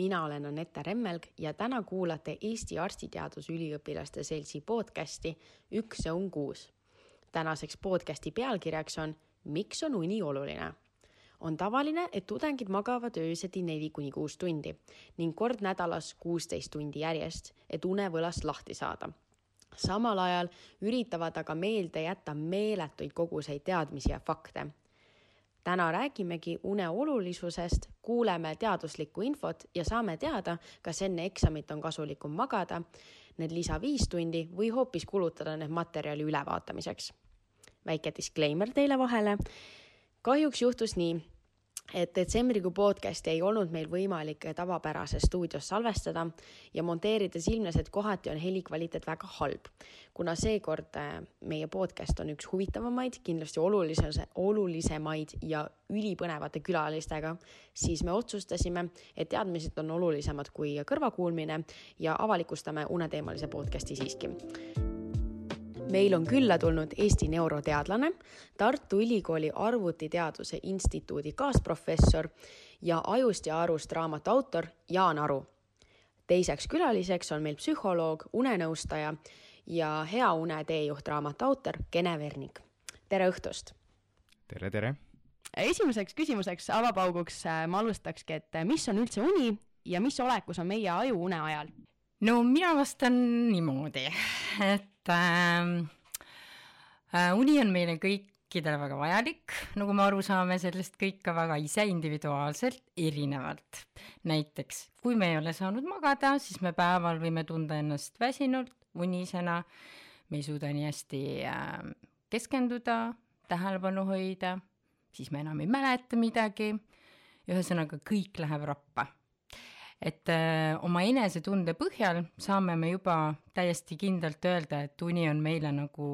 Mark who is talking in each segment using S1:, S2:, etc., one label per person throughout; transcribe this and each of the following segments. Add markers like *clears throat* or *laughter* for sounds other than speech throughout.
S1: mina olen Anette Remmelg ja täna kuulate Eesti Arstiteaduse Üliõpilaste Seltsi podcasti Üks õun kuus. tänaseks podcasti pealkirjaks on Miks on uni oluline? on tavaline, et tudengid magavad öösiti neli kuni kuus tundi ning kord nädalas kuusteist tundi järjest, et unevõlast lahti saada samal ajal üritavad aga meelde jätta meeletuid koguseid teadmisi ja fakte täna räägimegi une olulisusest, kuuleme teaduslikku infot ja saame teada, kas enne eksamit on kasulikum magada need lisa viis tundi või hoopis kulutada need materjali ülevaatamiseks. väike disclaimer teile vahele. kahjuks juhtus nii, et detsembrikuu podcast'i ei olnud meil võimalik tavapärases stuudios salvestada ja monteerides ilmnes, et kohati on helikvaliteet väga halb. kuna seekord äh, meie podcast on üks huvitavamaid, kindlasti olulises, olulisemaid ja ülipõnevate külalistega, siis me otsustasime, et teadmised on olulisemad kui kõrvakuulmine ja avalikustame uneteemalise podcast'i siiski meil on külla tulnud Eesti neuroteadlane, Tartu Ülikooli Arvutiteaduse Instituudi kaasprofessor ja Ajust ja arust raamatu autor Jaan Aru. teiseks külaliseks on meil psühholoog, unenõustaja ja Hea une teejuht raamatu autor Kene Vernik. tere õhtust!
S2: tere, tere!
S1: esimeseks küsimuseks, avapauguks äh, ma alustakski, et äh, mis on üldse uni ja mis olekus on meie aju une ajal?
S3: No mina vastan niimoodi, et äh, äh, uni on meile kõikidele väga vajalik, nagu me aru saame, sellest kõik ka väga ise individuaalselt erinevalt. näiteks, kui me ei ole saanud magada, siis me päeval võime tunda ennast väsinult, unisena, me ei suuda nii hästi äh, keskenduda, tähelepanu hoida, siis me enam ei mäleta midagi, ühesõnaga kõik läheb rappa et äh, oma enesetunde põhjal saame me juba täiesti kindlalt öelda, et uni on meile nagu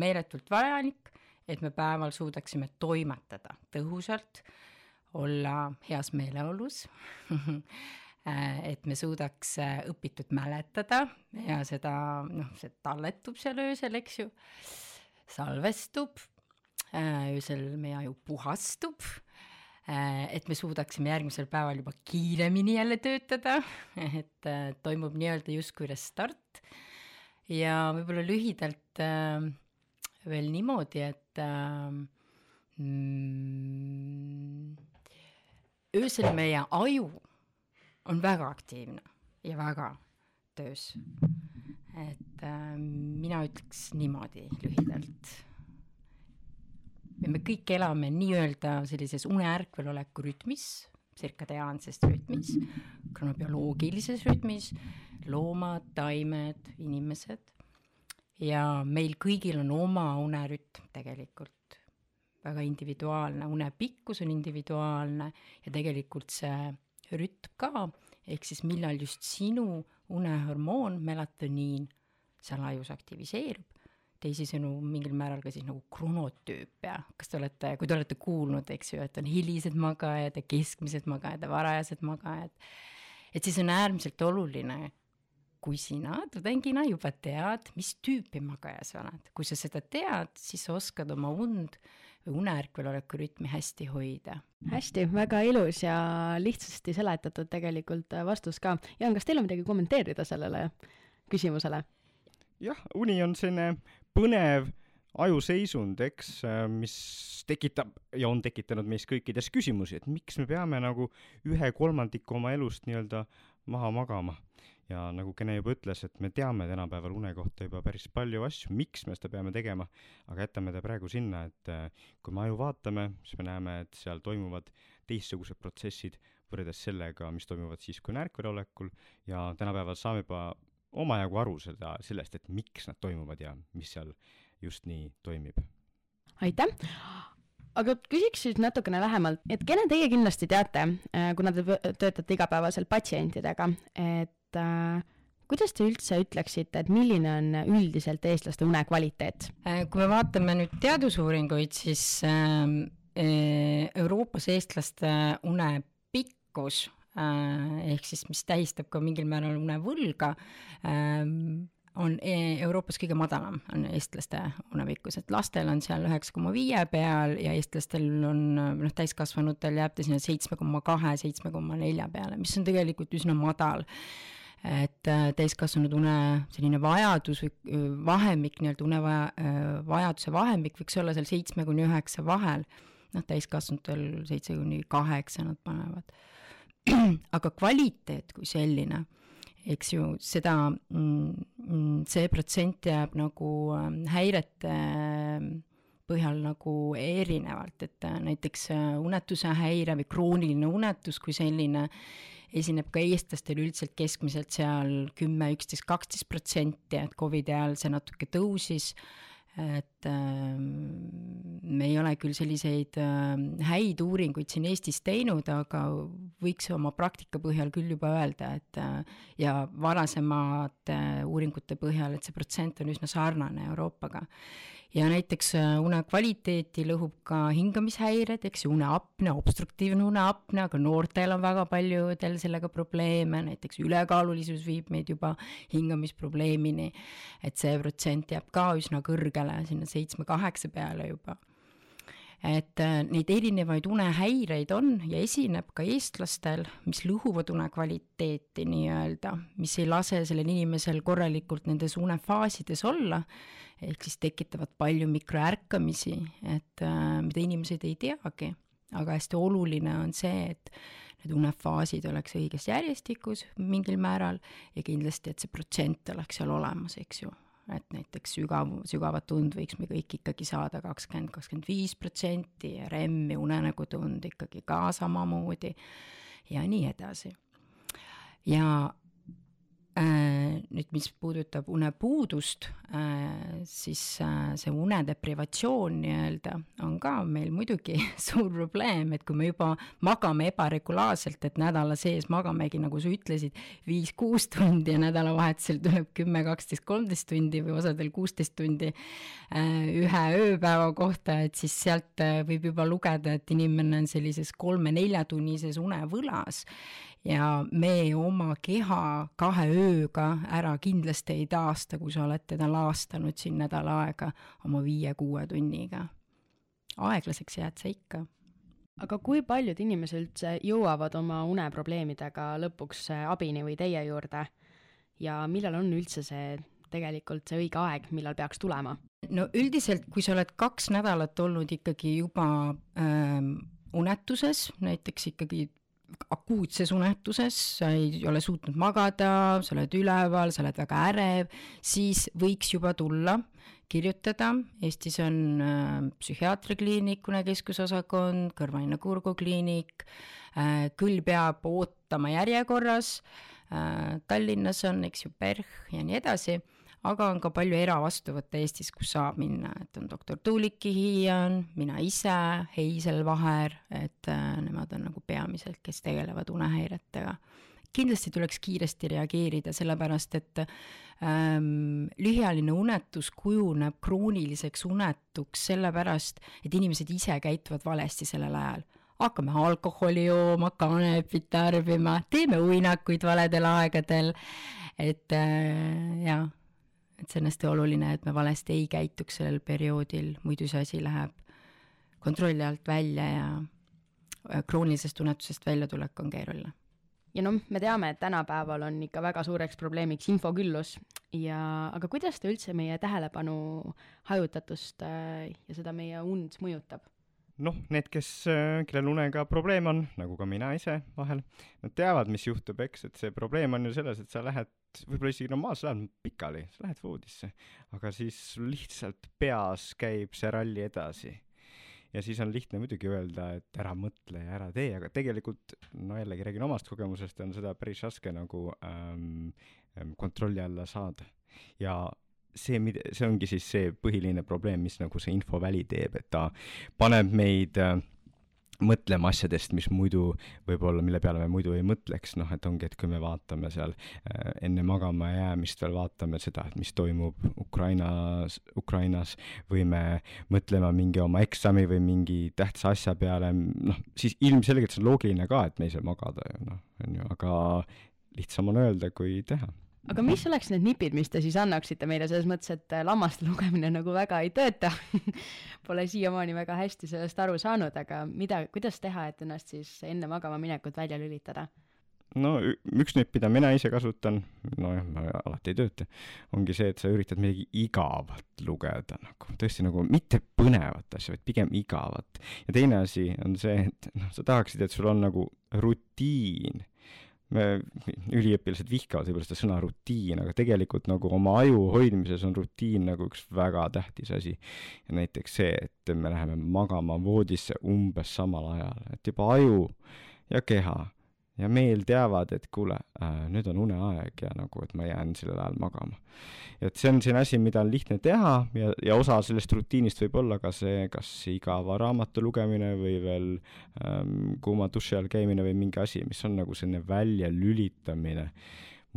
S3: meeletult vajalik, et me päeval suudaksime toimetada tõhusalt, olla heas meeleolus *laughs* äh, et me suudaks äh, õpitut mäletada ja seda, noh, see talletub seal öösel, eks ju, salvestub, öösel meie aju puhastub et me suudaksime järgmisel päeval juba kiiremini jälle töötada, *laughs* et äh, toimub nii-öelda justkui restart. ja võib-olla lühidalt äh, veel niimoodi, et mm, öösel meie aju on väga aktiivne ja väga töös. et mina ütleks niimoodi lühidalt me kõik elame nii-öelda sellises uneärkveloleku rütmis, tsirkadiaansest rütmis, kronobioloogilises rütmis, loomad, taimed, inimesed, ja meil kõigil on oma unerütm tegelikult, väga individuaalne, une pikkus on individuaalne ja tegelikult see rütm ka, ehk siis millal just sinu unehormoon, melatoniin seal ajus aktiviseerub, teisisõnu mingil määral ka siis nagu kronotüüpia, kas te olete, kui te olete kuulnud, eks ju, et on hilised magajad ja keskmised magajad ja varajased magajad, et siis on äärmiselt oluline, kui sina tudengina juba tead, mis tüüpi magaja sa oled, kui sa seda tead, siis sa oskad oma und või uneärkveloleku rütmi hästi hoida.
S1: hästi, väga ilus ja lihtsasti seletatud tegelikult vastus ka. Jaan, kas teil on midagi kommenteerida sellele küsimusele?
S2: jah, uni on selline põnev ajuseisund, eks, äh, mis tekitab ja on tekitanud meis kõikides küsimusi, et miks me peame nagu ühe kolmandiku oma elust nii-öelda maha magama. ja nagu Kene juba ütles, et me teame tänapäeval une kohta juba päris palju asju, miks me seda peame tegema, aga jätame ta praegu sinna, et äh, kui me aju vaatame, siis me näeme, et seal toimuvad teistsugused protsessid võrreldes sellega, mis toimuvad siis, kui on ärkvelolekul ja tänapäeval saame juba omajagu aru seda, sellest, et miks nad toimuvad ja mis seal just nii toimib.
S1: aitäh! aga küsiks siis natukene lähemalt, et kelle teie kindlasti teate, äh, kuna te töötate igapäevaselt patsientidega, et äh, kuidas te üldse ütleksite, et milline on üldiselt eestlaste une kvaliteet?
S3: Äh, kui me vaatame nüüd teadusuuringuid, siis äh, Euroopas eestlaste une pikkus ehk siis mis tähistab ka mingil määral unevõlga, ähm, on e-, Euroopas kõige madalam, on eestlaste unepikkus, et lastel on seal üheksa koma viie peal ja eestlastel on, noh, täiskasvanutel jääb ta sinna seitsme koma kahe, seitsme koma nelja peale, mis on tegelikult üsna madal et äh, täiskasvanud une selline vajadus või äh, vahemik, nii-öelda unevaja, äh, vajaduse vahemik võiks olla seal seitsme kuni üheksa vahel, noh, täiskasvanutel seitse kuni kaheksa nad panevad. *clears throat* aga kvaliteet kui selline eks ju, seda, mm, mm, see protsent jääb nagu ähm, häirete ähm, põhjal nagu erinevalt, et äh, näiteks äh, unetuse häire või krooniline unetus kui selline esineb ka eestlastel üldiselt keskmiselt seal kümme, üksteist, kaksteist protsenti, et Covidi ajal see natuke tõusis et äh, me ei ole küll selliseid äh, häid uuringuid siin Eestis teinud, aga võiks oma praktika põhjal küll juba öelda, et äh, ja varasemate uuringute põhjal, et see protsent on üsna sarnane Euroopaga. Ja näiteks äh, une kvaliteeti lõhub ka hingamishäired, eks ju, uneapne, obstruktiivne uneapne, aga noortel on väga paljudel sellega probleeme, näiteks ülekaalulisus viib meid juba hingamisprobleemini, et see protsent jääb ka üsna kõrgele, sinna seitsme-kaheksa peale juba. Et äh, neid erinevaid unehäireid on ja esineb ka eestlastel, mis lõhuvad une kvaliteeti nii-öelda, mis ei lase sellel inimesel korralikult nendes unefaasides olla, ehk siis tekitavad palju mikroärkamisi, et äh, mida inimesed ei teagi, aga hästi oluline on see, et need unefaasid oleks õiges järjestikus mingil määral ja kindlasti, et see protsent oleks seal olemas, eks ju et näiteks sügav, sügavat und võiks me kõik ikkagi saada kakskümmend, kakskümmend viis protsenti ja REM-i unenägutund ikkagi ka samamoodi ja nii edasi. ja nüüd, mis puudutab unepuudust, äh, siis äh, see unedeprivatsioon nii-öelda on ka meil muidugi *laughs* suur probleem, et kui me juba magame ebaregulaarselt, et nädala sees magamegi, nagu sa ütlesid, viis-kuus tundi ja nädalavahetusel tuleb kümme, kaksteist, kolmteist tundi või osadel kuusteist tundi ühe ööpäeva kohta, et siis sealt võib juba lugeda, et inimene on sellises kolme-neljatunnises unevõlas ja me oma keha kahe ööga ära kindlasti ei taasta, kui sa oled teda laastanud siin nädal aega oma viie-kuue tunniga. aeglaseks jääd sa ikka.
S4: aga kui paljud inimesed üldse jõuavad oma uneprobleemidega lõpuks abini või teie juurde ja millal on üldse see tegelikult see õige aeg, millal peaks tulema?
S3: no üldiselt, kui sa oled kaks nädalat olnud ikkagi juba ähm, unetuses, näiteks ikkagi akuutses unetuses, sa ei ole suutnud magada, sa oled üleval, sa oled väga ärev, siis võiks juba tulla, kirjutada, Eestis on äh, psühhiaatriakliinik, unekeskusosakond, kõrva-nina-kurgukliinik äh,, küll peab ootama järjekorras äh,, Tallinnas on, eks ju, PERH ja nii edasi aga on ka palju eravastuvõtte Eestis, kus saab minna, et on doktor Tuuliki Hiian, mina ise, Heisel Vaher, et äh, nemad on nagu peamiselt, kes tegelevad unehäiretega. kindlasti tuleks kiiresti reageerida, sellepärast et ähm, lühiajaline unetus kujuneb krooniliseks unetuks sellepärast, et inimesed ise käituvad valesti sellel ajal. Hakkame alkoholi jooma, kanepit tarbima, teeme uinakuid valedel aegadel, et äh, jaa et see on hästi oluline, et me valesti ei käituks sellel perioodil, muidu see asi läheb kontrolli alt välja ja kroonilisest tunnetusest väljatulek on keeruline.
S4: ja noh, me teame, et tänapäeval on ikka väga suureks probleemiks infoküllus ja, aga kuidas ta üldse meie tähelepanu hajutatust äh, ja seda meie und mõjutab?
S2: Noh, need, kes, äh, kellel unega probleem on, nagu ka mina ise vahel, nad teavad, mis juhtub, eks, et see probleem on ju selles, et sa lähed võib-olla isegi normaalselt lähed pikali, sa lähed voodisse, aga siis lihtsalt peas käib see ralli edasi. ja siis on lihtne muidugi öelda, et ära mõtle ja ära tee, aga tegelikult no jällegi räägin omast kogemusest, on seda päris raske nagu ähm, ähm kontrolli alla saada. ja see, mida, see ongi siis see põhiline probleem, mis nagu see infoväli teeb, et ta paneb meid äh, mõtlema asjadest, mis muidu võib-olla, mille peale me muidu ei mõtleks, noh, et ongi, et kui me vaatame seal äh, enne magama jäämist veel vaatame seda, et mis toimub Ukrainas, Ukrainas või me mõtleme mingi oma eksami või mingi tähtsa asja peale, noh, siis ilmselgelt see on loogiline ka, et me ei saa magada ju noh, on ju, aga lihtsam on öelda, kui teha
S4: aga mis oleks need nipid, mis te siis annaksite meile, selles mõttes, et äh, lammaste lugemine nagu väga ei tööta *laughs* Pole siiamaani väga hästi sellest aru saanud, aga mida, kuidas teha, et ennast siis enne magama minekut välja lülitada?
S2: no üks nipp, mida mina ise kasutan, nojah, ma alati ei tööta, ongi see, et sa üritad midagi igavat lugeda, nagu tõesti nagu mitte põnevat asja, vaid pigem igavat. ja teine asi on see, et noh, sa tahaksid, et sul on nagu rutiin me, üliõpilased vihkavad võib-olla seda sõna rutiin, aga tegelikult nagu oma aju hoidmises on rutiin nagu üks väga tähtis asi. näiteks see, et me läheme magama voodisse umbes samal ajal, et juba aju ja keha ja meel teavad, et kuule äh,, nüüd on uneaeg ja nagu, et ma jään sellel ajal magama. et see on selline asi, mida on lihtne teha ja, ja osa sellest rutiinist võib olla ka see, kas igava raamatu lugemine või veel ähm, kuuma duši all käimine või mingi asi, mis on nagu selline väljalülitamine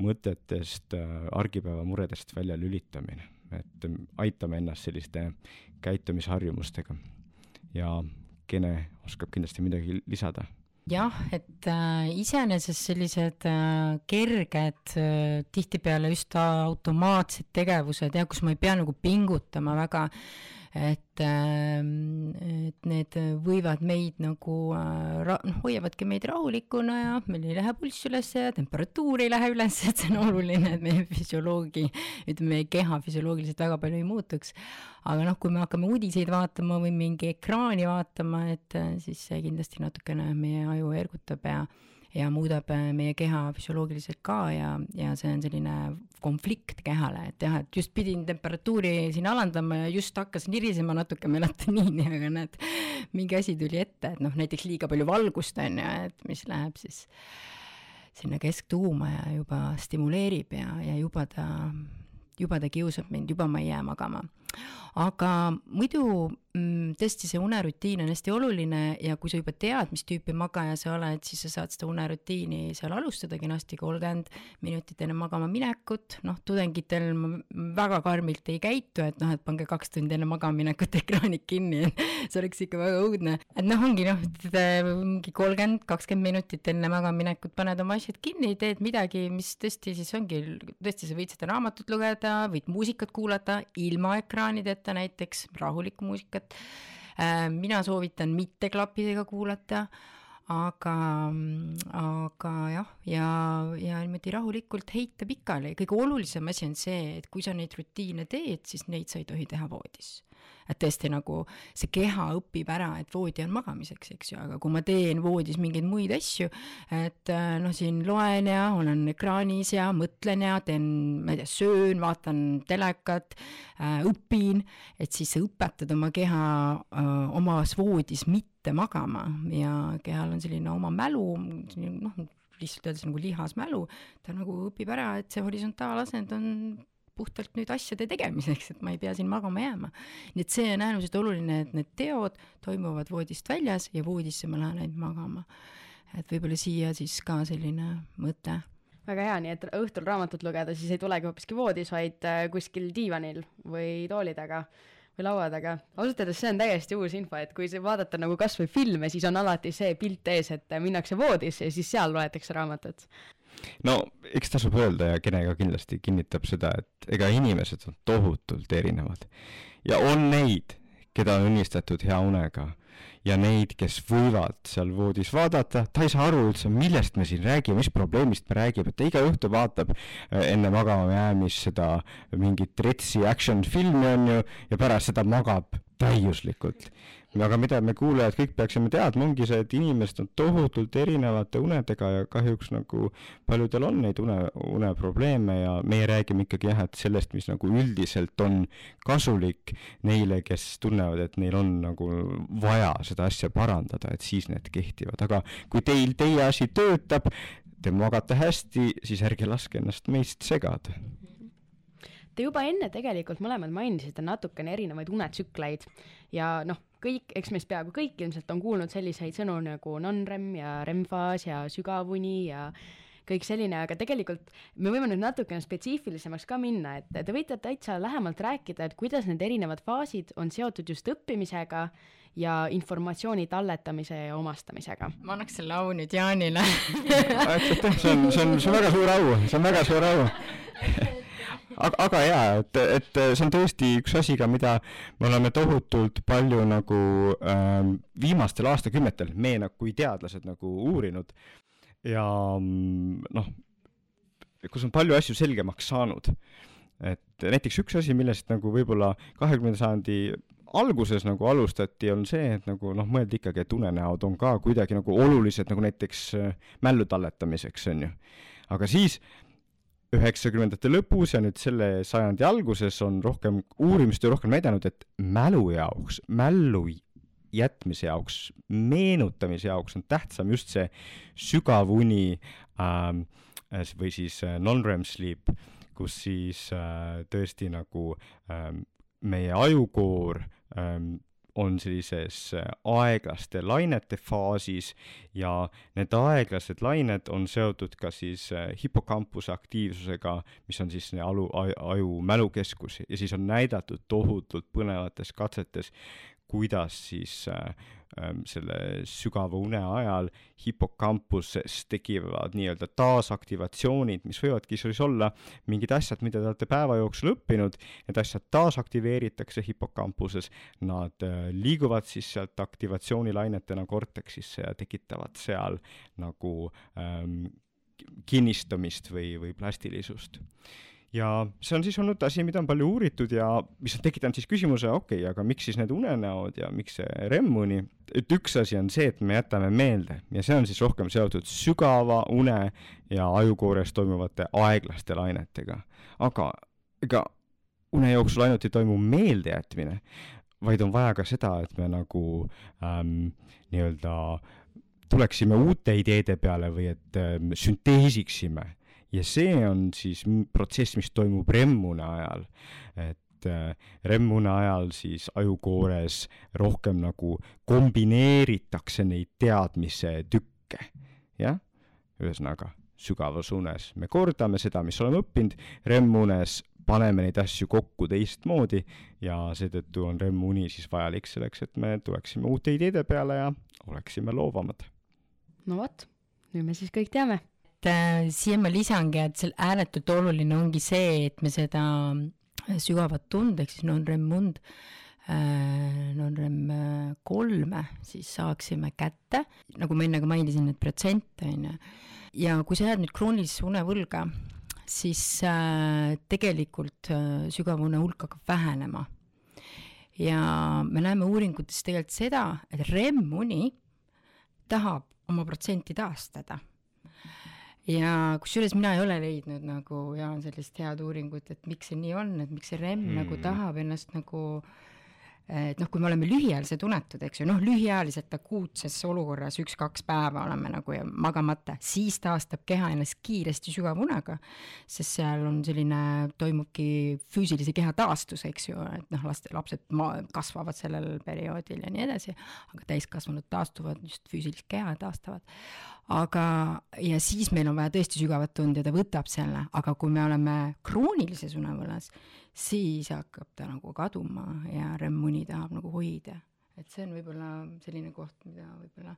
S2: mõtetest äh,, argipäeva muredest väljalülitamine, et ähm, aitame ennast selliste käitumisharjumustega. ja Kene oskab kindlasti midagi lisada
S3: jah, et äh, iseenesest sellised äh, kerged äh,, tihtipeale just automaatsed tegevused, jah, kus ma ei pea nagu pingutama väga et, ähm, et need võivad meid nagu äh, ra-, noh, hoiavadki meid rahulikuna ja meil ei lähe pulss üles ja temperatuur ei lähe üles, et see on oluline, et meie füsioloogi, ütleme, meie keha füsioloogiliselt väga palju ei muutuks. aga noh, kui me hakkame uudiseid vaatama või mingi ekraani vaatama, et äh, siis see kindlasti natukene meie aju ergutab ja ja muudab äh, meie keha füsioloogiliselt ka ja, ja see on selline konflikt kehale, et jah, et just pidin temperatuuri siin alandama ja just hakkas nirisema natuke melatoniini, *laughs* aga näed, mingi asi tuli ette, et noh, näiteks liiga palju valgust on ju, et mis läheb siis sinna kesktuuma ja juba stimuleerib ja, ja juba ta, juba ta kiusab mind, juba ma ei jää magama. Aga muidu tõesti see unerutiin on hästi oluline ja kui sa juba tead, mis tüüpi magaja sa oled, siis sa saad seda unerutiini seal alustada kenasti kolmkümmend minutit enne magama minekut, noh, tudengitel ma väga karmilt ei käitu, et noh, et pange kaks tundi enne magama minekut *laughs* ekraanid kinni, et see oleks ikka väga õudne. et noh, ongi noh, mingi kolmkümmend, kakskümmend minutit enne magama minekut paned oma asjad kinni, teed midagi, mis tõesti siis ongi, tõesti, sa võid seda raamatut lugeda, võid muusikat kuulata ilma ekraanideta, näiteks rahulikku muusikat. Äh, mina soovitan mitte klappidega kuulata, aga, aga jah, ja, ja niimoodi rahulikult heita pikali, kõige olulisem asi on see, et kui sa neid rutiine teed, siis neid sa ei tohi teha voodis. Et tõesti nagu see keha õpib ära, et voodi on magamiseks, eks ju, aga kui ma teen voodis mingeid muid asju, et äh, noh, siin loen ja olen ekraanis ja mõtlen ja teen, ma ei tea, söön, vaatan telekat äh,, õpin, et siis sa õpetad oma keha äh, omas voodis mitte magama ja kehal on selline oma mälu, noh, lihtsalt öeldes nagu lihasmälu, ta nagu õpib ära, et see horisontaalasend on puhtalt nüüd asjade tegemiseks, et ma ei pea siin magama jääma. nii et see on äärmiselt oluline, et need teod toimuvad voodist väljas ja voodisse ma lähen ainult magama. et võib-olla siia siis ka selline mõte
S4: väga hea, nii et õhtul raamatut lugeda, siis ei tulegi hoopiski voodis, vaid äh, kuskil diivanil või tooli taga või laua taga. ausalt öeldes see on täiesti uus info, et kui vaadata nagu kasvõi filme, siis on alati see pilt ees, et minnakse voodisse ja siis seal loetakse raamatut
S2: no eks tasub öelda ja Kene ka kindlasti kinnitab seda, et ega inimesed on tohutult erinevad. ja on neid, keda on unistatud hea unega ja neid, kes võivad seal voodis vaadata, ta ei saa aru üldse, millest me siin räägime, mis probleemist me räägime, ta iga õhtu vaatab äh, enne magama jäämist seda mingit retsi action filmi onju ja pärast seda magab täiuslikult aga mida me kuulajad kõik peaksime teadma, ongi see, et inimesed on tohutult erinevate unedega ja kahjuks nagu paljudel on neid une, uneprobleeme ja meie räägime ikkagi jah, et sellest, mis nagu üldiselt on kasulik neile, kes tunnevad, et neil on nagu vaja seda asja parandada, et siis need kehtivad, aga kui teil teie asi töötab, te magate hästi, siis ärge laske ennast meist segada.
S4: Te juba enne tegelikult mõlemad mainisite natukene erinevaid unetsükleid ja noh, kõik, eks meist peaaegu kõik ilmselt on kuulnud selliseid sõnu nagu non-REM ja REM-faas ja sügavuni ja kõik selline, aga tegelikult me võime nüüd natukene spetsiifilisemaks ka minna, et te võite täitsa lähemalt rääkida, et kuidas need erinevad faasid on seotud just õppimisega ja informatsiooni talletamise ja omastamisega.
S3: ma annaks selle au nüüd Jaanile
S2: aitäh, see on, see on, see on väga suur au, see on väga suur au *laughs* aga, aga jaa, et, et see on tõesti üks asi ka, mida me oleme tohutult palju nagu ähm, viimastel aastakümnetel, me nagu kui teadlased nagu uurinud ja mm, noh, kus on palju asju selgemaks saanud. et näiteks üks asi, millest nagu võib-olla kahekümnenda sajandi alguses nagu alustati, on see, et nagu noh, mõeldi ikkagi, et unenäod on ka kuidagi nagu olulised nagu näiteks äh, mällu talletamiseks, on ju. aga siis üheksakümnendate lõpus ja nüüd selle sajandi alguses on rohkem, uurimistöö rohkem näidanud, et mälu jaoks, mällu jätmise jaoks, meenutamise jaoks on tähtsam just see sügav uni ähm, või siis äh, non-REM sleep, kus siis äh, tõesti nagu ähm, meie ajukoor ähm, on sellises äh, aeglaste lainete faasis ja need aeglased lained on seotud ka siis äh, hipokampuse aktiivsusega, mis on siis alu, aju mälukeskus ja siis on näidatud tohutult põnevates katsetes, kuidas siis äh, Ähm, selle sügava une ajal hipokampuses tekivad nii-öelda taasaktivatsioonid, mis võivadki siis olla mingid asjad, mida te olete päeva jooksul õppinud, need asjad taasaktiveeritakse hipokampuses, nad äh, liiguvad siis sealt aktivatsioonilainetena korteksisse ja tekitavad seal nagu ähm, kinnistumist või, või plastilisust ja see on siis olnud asi, mida on palju uuritud ja mis on tekitanud siis küsimuse, okei okay,, aga miks siis need unenäod ja miks see REM-uni, et üks asi on see, et me jätame meelde ja see on siis rohkem seotud sügava une ja ajukoores toimuvate aeglaste lainetega. aga ega une jooksul ainult ei toimu meeldejätmine, vaid on vaja ka seda, et me nagu ähm, nii-öelda tuleksime uute ideede peale või et ähm, sünteesiksime ja see on siis protsess, mis toimub remmune ajal. et äh, remmune ajal siis ajukoores rohkem nagu kombineeritakse neid teadmise tükke, jah, ühesõnaga sügavas unes me kordame seda, mis oleme õppinud, REM-unes paneme neid asju kokku teistmoodi ja seetõttu on REM-uni siis vajalik selleks, et me tuleksime uute ideede peale ja oleksime loovamad.
S4: no vot, nüüd me siis kõik teame
S3: äh, siia ma lisangi, et seal ääretult oluline ongi see, et me seda äh, sügavat tund ehk siis non-rem und äh,, non-rem äh, kolme siis saaksime kätte, nagu ma enne ka mainisin, need protsente on ju. ja kui sa jääd nüüd kroonilisse unevõlga, siis äh, tegelikult äh, sügava une hulk hakkab vähenema. ja me näeme uuringutes tegelikult seda, et REM-uni tahab oma protsenti taastada ja kusjuures mina ei ole leidnud nagu Jaan sellist head uuringut, et miks see nii on, et miks see REM mm. nagu tahab ennast nagu et noh, kui me oleme lühiajaliselt unetud, eks ju, noh, lühiajaliselt akuutses olukorras üks-kaks päeva oleme nagu magamata, siis taastab keha ennast kiiresti sügavunega, sest seal on selline, toimubki füüsilise keha taastus, eks ju, et noh, laste, lapsed ma-, kasvavad sellel perioodil ja nii edasi, aga täiskasvanud taastuvad, just füüsilist keha taastavad aga, ja siis meil on vaja tõesti sügavat tunda ja ta võtab selle, aga kui me oleme kroonilises unevõlas, siis hakkab ta nagu kaduma ja REM-uni tahab nagu hoida. et see on võib-olla selline koht, mida võib-olla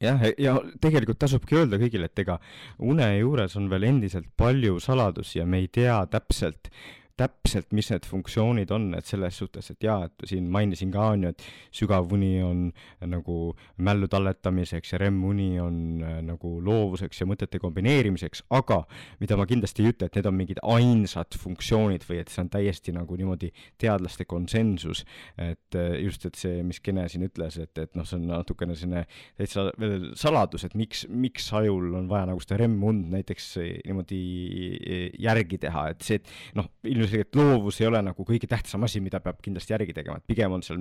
S2: jah, ja tegelikult tasubki öelda kõigile, et ega une juures on veel endiselt palju saladusi ja me ei tea täpselt, täpselt, mis need funktsioonid on, et selles suhtes, et jaa, et siin mainisin ka, on ju, et sügavuni on nagu mällu talletamiseks ja REM-uni on äh, nagu loovuseks ja mõtete kombineerimiseks, aga mida ma kindlasti ei ütle, et need on mingid ainsad funktsioonid või et see on täiesti nagu niimoodi teadlaste konsensus, et äh, just, et see, mis Kene siin ütles, et, et noh, see on natukene selline täitsa veel saladus, et miks, miks ajul on vaja nagu seda REM-und näiteks niimoodi järgi teha, et see, et noh, ilmselt ilmselgelt loovus ei ole nagu kõige tähtsam asi, mida peab kindlasti järgi tegema, et pigem on seal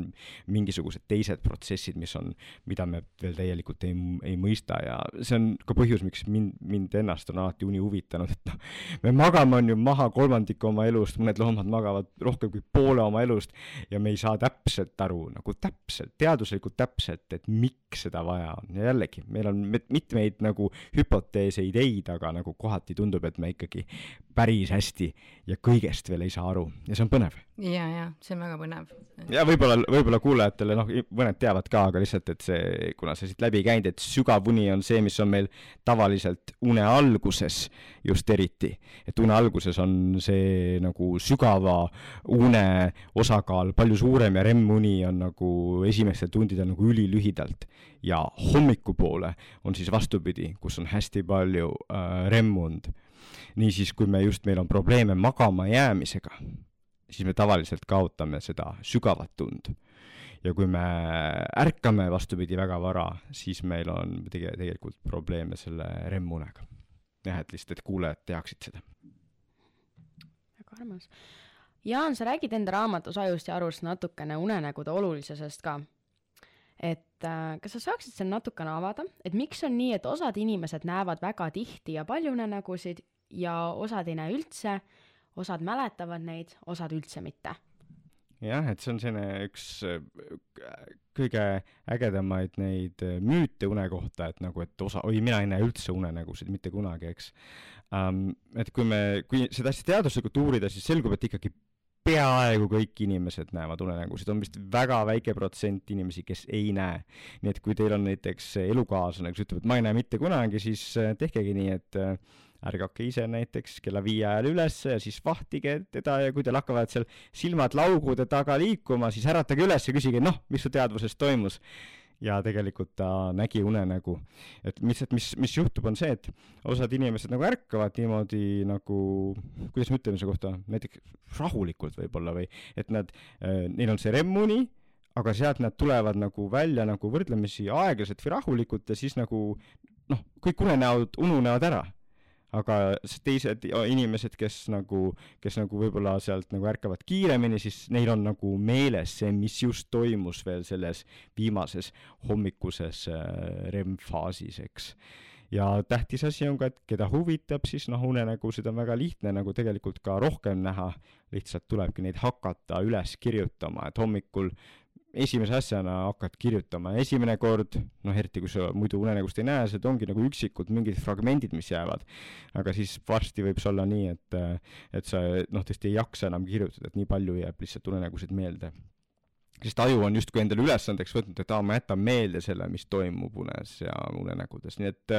S2: mingisugused teised protsessid, mis on, mida me veel täielikult ei, ei mõista ja see on ka põhjus, miks mind, mind ennast on alati uni huvitanud, et noh, me magame, on ju, maha kolmandiku oma elust, mõned loomad magavad rohkem kui poole oma elust ja me ei saa täpselt aru, nagu täpselt, teaduslikult täpselt, et miks seda vaja on. Ja jällegi, meil on mitmeid nagu hüpoteese, ideid, aga nagu kohati tundub, et me ikkagi päris hästi ja kõigest veel ei saa aru ja see on põnev.
S3: ja, ja see on väga põnev.
S2: ja võib-olla, võib-olla kuulajatele, noh, mõned teavad ka, aga lihtsalt, et see, kuna see siit läbi ei käinud, et sügav uni on see, mis on meil tavaliselt une alguses just eriti. et une alguses on see nagu sügava une osakaal palju suurem ja REM-uni on nagu esimestel tundidel nagu ülilühidalt. ja hommikupoole on siis vastupidi, kus on hästi palju äh, REM-und niisiis, kui me just, meil on probleeme magama jäämisega, siis me tavaliselt kaotame seda sügavat und. ja kui me ärkame, vastupidi, väga vara, siis meil on tege-, tegelikult probleeme selle REM-unega. jah, et lihtsalt, et kuulajad teaksid seda.
S4: väga armas. Jaan, sa räägid enda raamatus Ajust ja arust natukene unenägude olulisusest ka et äh, kas sa saaksid seal natukene avada, et miks on nii, et osad inimesed näevad väga tihti ja palju unenägusid ja osad ei näe üldse, osad mäletavad neid, osad üldse mitte.
S2: jah, et see on selline üks kõige ägedamaid neid müüte une kohta, et nagu, et osa, oi, mina ei näe üldse unenägusid mitte kunagi, eks um,. et kui me, kui seda hästi teaduslikult uurida, siis selgub, et ikkagi peaaegu kõik inimesed näevad unenägusid, on vist väga väike protsent inimesi, kes ei näe. nii et kui teil on näiteks elukaaslane, kes ütleb, et ma ei näe mitte kunagi, siis äh, tehkegi nii, et ärgake ise näiteks kella viie ajal üles ja siis vahtige teda ja kui teil hakkavad seal silmad laugude taga liikuma, siis äratage üles ja küsige, noh, mis su teadvuses toimus. Ja tegelikult ta nägi unenägu. et mis, et mis, mis juhtub, on see, et osad inimesed nagu ärkavad niimoodi nagu, kuidas me ütleme selle kohta, näiteks rahulikult võib-olla või et nad, äh, neil on see REM-uni aga sealt nad tulevad nagu välja nagu võrdlemisi aeglaselt või rahulikult ja siis nagu noh, kõik unenäod ununevad ära aga teised inimesed, kes nagu, kes nagu võib-olla sealt nagu ärkavad kiiremini, siis neil on nagu meeles see, mis just toimus veel selles viimases hommikuses äh, REM-faasis, eks. Ja tähtis asi on ka, et keda huvitab, siis noh, unenägusid on väga lihtne nagu tegelikult ka rohkem näha, lihtsalt tulebki neid hakata üles kirjutama, et hommikul esimese asjana hakkad kirjutama, esimene kord, noh eriti kui sa muidu unenägust ei näe, need ongi nagu üksikud mingid fragmendid, mis jäävad. aga siis varsti võib see olla nii, et, et sa noh, tõesti ei jaksa enam kirjutada, et nii palju jääb lihtsalt unenägusid meelde. sest aju on justkui endale ülesandeks võtnud, et aa, ma jätan meelde selle, mis toimub unes ja unenägudes, nii et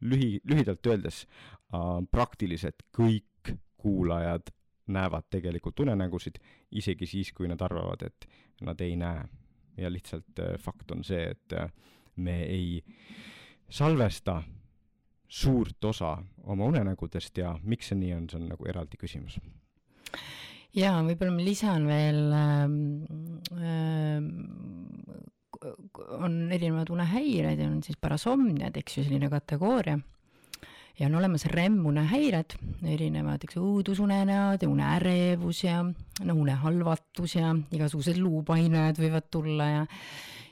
S2: lühi, lühidalt öeldes äh, praktiliselt kõik kuulajad näevad tegelikult unenägusid, isegi siis, kui nad arvavad, et nad ei näe. ja lihtsalt äh, fakt on see, et äh, me ei salvesta suurt osa oma unenägudest ja miks see nii on, see on nagu eraldi küsimus.
S3: jaa, võib-olla ma lisan veel ähm, ähm, on erinevad unehäired ja on siis parasomniad, eks ju, selline kategooria ja on olemas REM-unehäired, erinevad, eks õudusunenäod ja uneärevus ja no unehalvatus ja igasugused luupainajad võivad tulla ja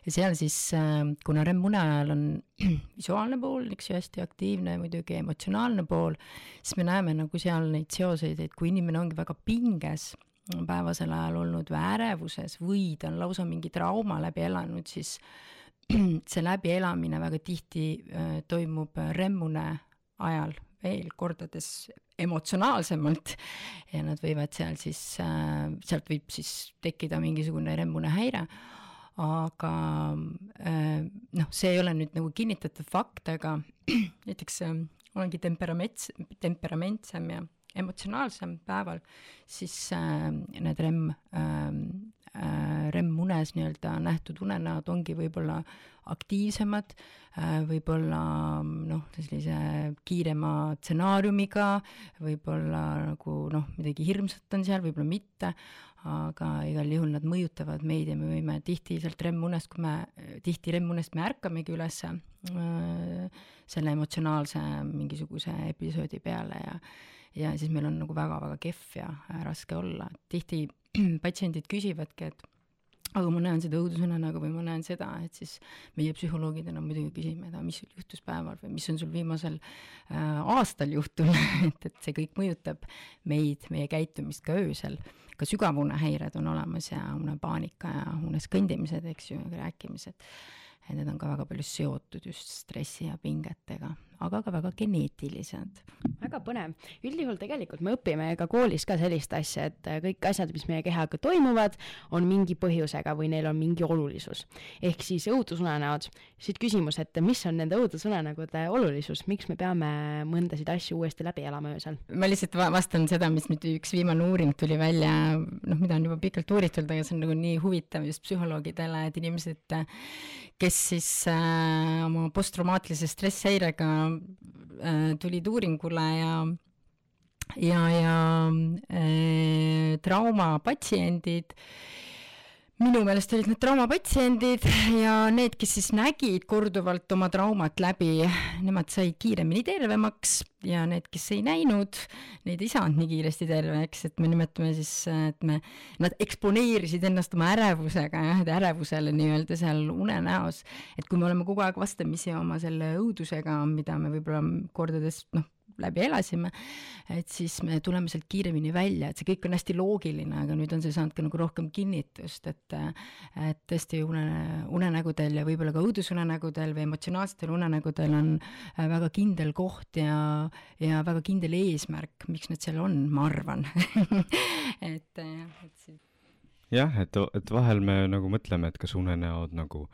S3: ja seal siis, äh, kuna REM-une ajal on *clears throat* visuaalne pool, eks ju, hästi aktiivne, muidugi emotsionaalne pool, siis me näeme nagu seal neid seoseid, et kui inimene ongi väga pinges, päevasel ajal olnud või ärevuses või ta on lausa mingi trauma läbi elanud, siis *clears throat* see läbielamine väga tihti äh, toimub REM-une ajal veel kordades emotsionaalsemalt. Ja nad võivad seal siis äh,, sealt võib siis tekkida mingisugune remmune häire, aga äh, noh, see ei ole nüüd nagu kinnitatud fakt, aga *clears throat* näiteks äh, olengi temperaments, temperamentsem ja emotsionaalsem päeval, siis need REM äh,, äh, REM-unes nii-öelda nähtud unenäod ongi võib-olla aktiivsemad, võib-olla noh, sellise kiirema stsenaariumiga, võib-olla nagu noh, midagi hirmsat on seal, võib-olla mitte, aga igal juhul nad mõjutavad meid ja me võime tihti sealt REM-unest, kui me, tihti REM-unest me ärkamegi üles äh, selle emotsionaalse mingisuguse episoodi peale ja ja siis meil on nagu väga-väga kehv ja raske olla, tihti *clears throat* patsiendid küsivadki, et aga ma näen seda õudusunenägu või ma näen seda, et siis meie psühholoogidena muidugi küsime, et aga mis sul juhtus päeval või mis on sul viimasel äh, aastal juhtunud *laughs* et, et see kõik mõjutab meid, meie käitumist ka öösel. ka sügavunehäired on olemas ja unepaanika ja unes kõndimised, eks ju, rääkimised et need on ka väga palju seotud just stressi ja pingetega, aga ka väga geneetilised.
S4: väga põnev. üldjuhul tegelikult me õpime ka koolis ka sellist asja, et kõik asjad, mis meie kehaga toimuvad, on mingi põhjusega või neil on mingi olulisus. ehk siis õudusunenäod, siit küsimus, et mis on nende õudusunenägude olulisus, miks me peame mõndasid asju uuesti läbi elama öösel?
S3: ma lihtsalt vastan seda, mis nüüd üks viimane uuring tuli välja, noh, mida on juba pikalt uuritud, aga see on nagu nii huvitav just psühholoogidele, et inimesed, kes siis äh, oma posttraumaatilise stresshäirega äh, tulid uuringule ja ja, ja äh, traumapatsiendid äh, minu meelest olid need traumapatsiendid ja need, kes siis nägid korduvalt oma traumat läbi, nemad said kiiremini tervemaks ja need, kes ei näinud, neid ei saanud nii kiiresti terveks, et me nimetame siis, et me, nad eksponeerisid ennast oma ärevusega jah, et ärevusele nii-öelda seal unenäos. et kui me oleme kogu aeg vastamisi oma selle õudusega, mida me võib-olla kordades noh, läbi elasime, et siis me tuleme sealt kiiremini välja, et see kõik on hästi loogiline, aga nüüd on see saanud ka nagu rohkem kinnitust, et et tõesti une, unenägudel ja võib-olla ka õudusunenägudel või emotsionaalsetel unenägudel on äh, väga kindel koht ja, ja väga kindel eesmärk, miks need seal on, ma arvan. *laughs* et jah, et
S2: see jah, et, et vahel me nagu mõtleme, et kas unenäod nagu,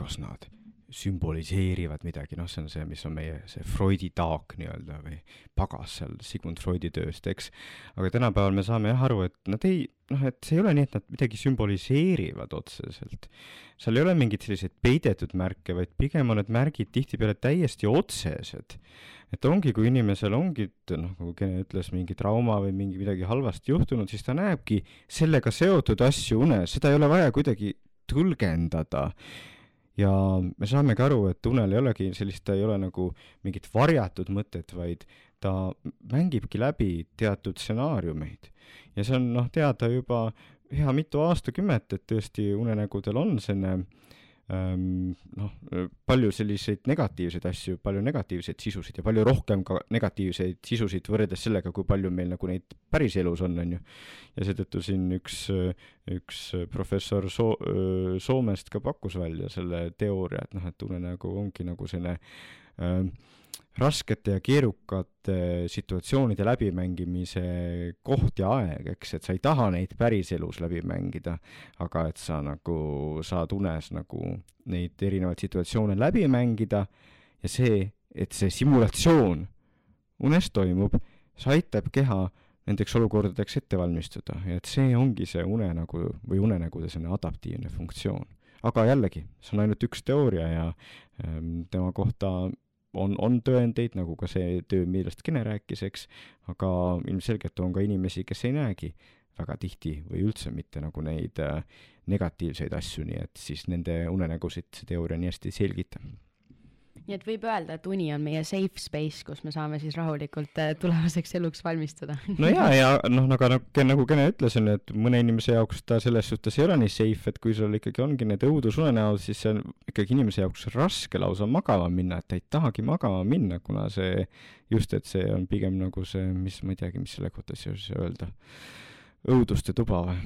S2: kas nad sümboliseerivad midagi, noh, see on see, mis on meie see Freudi taak nii-öelda või pagas seal Sigmund Freudi tööst, eks. aga tänapäeval me saame jah aru, et nad ei, noh, et see ei ole nii, et nad midagi sümboliseerivad otseselt. seal ei ole mingeid selliseid peidetud märke, vaid pigem on need märgid tihtipeale täiesti otsesed. et ongi, kui inimesel ongi, noh, nagu Kene ütles, mingi trauma või mingi midagi halvasti juhtunud, siis ta näebki sellega seotud asju unes, seda ei ole vaja kuidagi tõlgendada ja me saamegi aru, et unel ei olegi sellist, ta ei ole nagu mingit varjatud mõtet, vaid ta mängibki läbi teatud stsenaariumeid. ja see on noh, teada juba hea mitu aastakümmet, et tõesti unenägudel on selline noh, palju selliseid negatiivseid asju, palju negatiivseid sisusid ja palju rohkem ka negatiivseid sisusid võrreldes sellega, kui palju meil nagu neid päriselus on, on ju. ja seetõttu siin üks, üks professor So-, Soomest ka pakkus välja selle teooria, et noh, et unenägu ongi nagu selline äh, raskete ja keerukate situatsioonide läbimängimise koht ja aeg, eks, et sa ei taha neid päriselus läbi mängida, aga et sa nagu saad unes nagu neid erinevaid situatsioone läbi mängida ja see, et see simulatsioon unes toimub, see aitab keha nendeks olukordadeks ette valmistuda ja et see ongi see unenägu või unenägude selline adaptiivne funktsioon. aga jällegi, see on ainult üks teooria ja ähm, tema kohta on, on tõendeid, nagu ka see töö, millest Kene rääkis, eks, aga ilmselgelt on ka inimesi, kes ei näegi väga tihti või üldse mitte nagu neid äh, negatiivseid asju, nii et siis nende unenägusid see teooria nii hästi ei selgita
S4: nii et võib öelda, et uni on meie safe space, kus me saame siis rahulikult äh, tulevaseks eluks valmistuda.
S2: No jaa, ja noh, aga nagu, nagu Kene ütles, on ju, et mõne inimese jaoks ta selles suhtes ei ole nii safe, et kui sul ikkagi ongi need õudusunenäod, siis see on ikkagi inimese jaoks raske lausa magama minna, et ta ei tahagi magama minna, kuna see, just, et see on pigem nagu see, mis, ma ei teagi, mis selle kohta siis öelda, õuduste tuba või?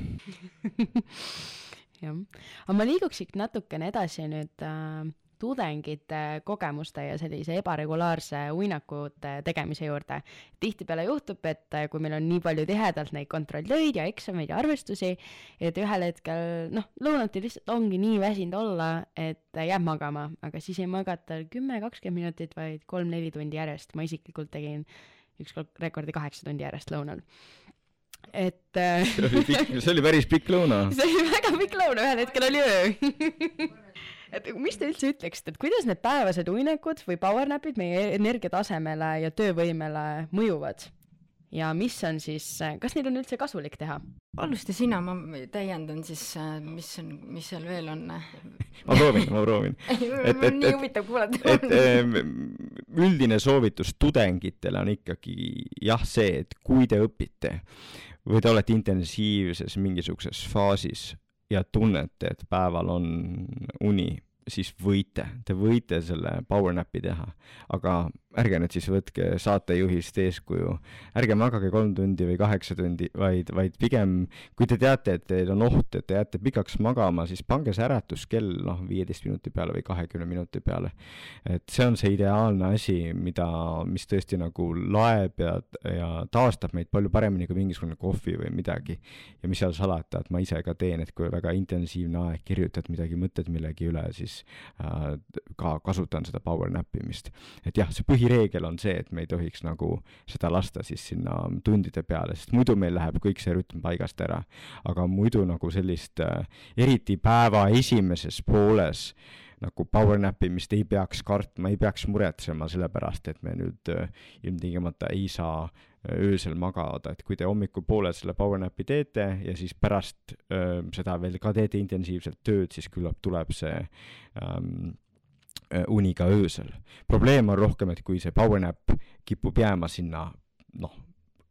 S2: *laughs*
S4: Jah, aga ma liiguks siit natukene edasi nüüd äh tudengite kogemuste ja sellise ebaregulaarse uinakute tegemise juurde. tihtipeale juhtub, et kui meil on nii palju tihedalt neid kontrolltöid ja eksameid ja arvestusi, et ühel hetkel noh, lõunati lihtsalt ongi nii väsinud olla, et jääb magama, aga siis ei magata kümme, kakskümmend minutit, vaid kolm-neli tundi järjest. ma isiklikult tegin ükskord rekordi kaheksa tundi järjest lõunal et äh,
S2: see oli pikk, see oli päris pikk lõuna. *laughs*
S4: see oli väga pikk lõuna, ühel hetkel oli öö *laughs* et mis te üldse ütleksite, et kuidas need päevased uinekud või powernapid meie energiatasemele ja töövõimele mõjuvad? ja mis on siis, kas neid on üldse kasulik teha?
S3: alusta sina, ma täiendan siis, mis on, mis seal veel on.
S2: ma proovin, ma proovin. *laughs*
S3: et, et, nii huvitav kuulata.
S2: et üldine soovitus tudengitele on ikkagi jah, see, et kui te õpite või te olete intensiivses mingisuguses faasis ja tunnete, et päeval on uni, siis võite, te võite selle power nap'i teha, aga ärge nüüd siis võtke saatejuhist eeskuju, ärge magage kolm tundi või kaheksa tundi, vaid, vaid pigem kui te teate, et teil on oht, et te jääte pikaks magama, siis pange see äratuskell noh, viieteist minuti peale või kahekümne minuti peale. et see on see ideaalne asi, mida, mis tõesti nagu laeb ja, ja taastab meid palju paremini kui mingisugune kohvi või midagi. ja mis seal salata, et ma ise ka teen, et kui väga intensiivne aeg, kirjutad midagi, mõtled millegi üle, siis äh, ka kasutan seda power nap imist. et jah, see põhi põhireegel on see, et me ei tohiks nagu seda lasta siis sinna tundide peale, sest muidu meil läheb kõik see rütm paigast ära. aga muidu nagu sellist äh,, eriti päeva esimeses pooles nagu power nap imist ei peaks kartma, ei peaks muretsema selle pärast, et me nüüd äh, ilmtingimata ei saa äh, öösel magada, et kui te hommikupoole selle power nap'i teete ja siis pärast öö, seda veel ka teete intensiivselt tööd, siis küllap tuleb see ähm, Äh, uni ka öösel. probleem on rohkem, et kui see power nap kipub jääma sinna noh,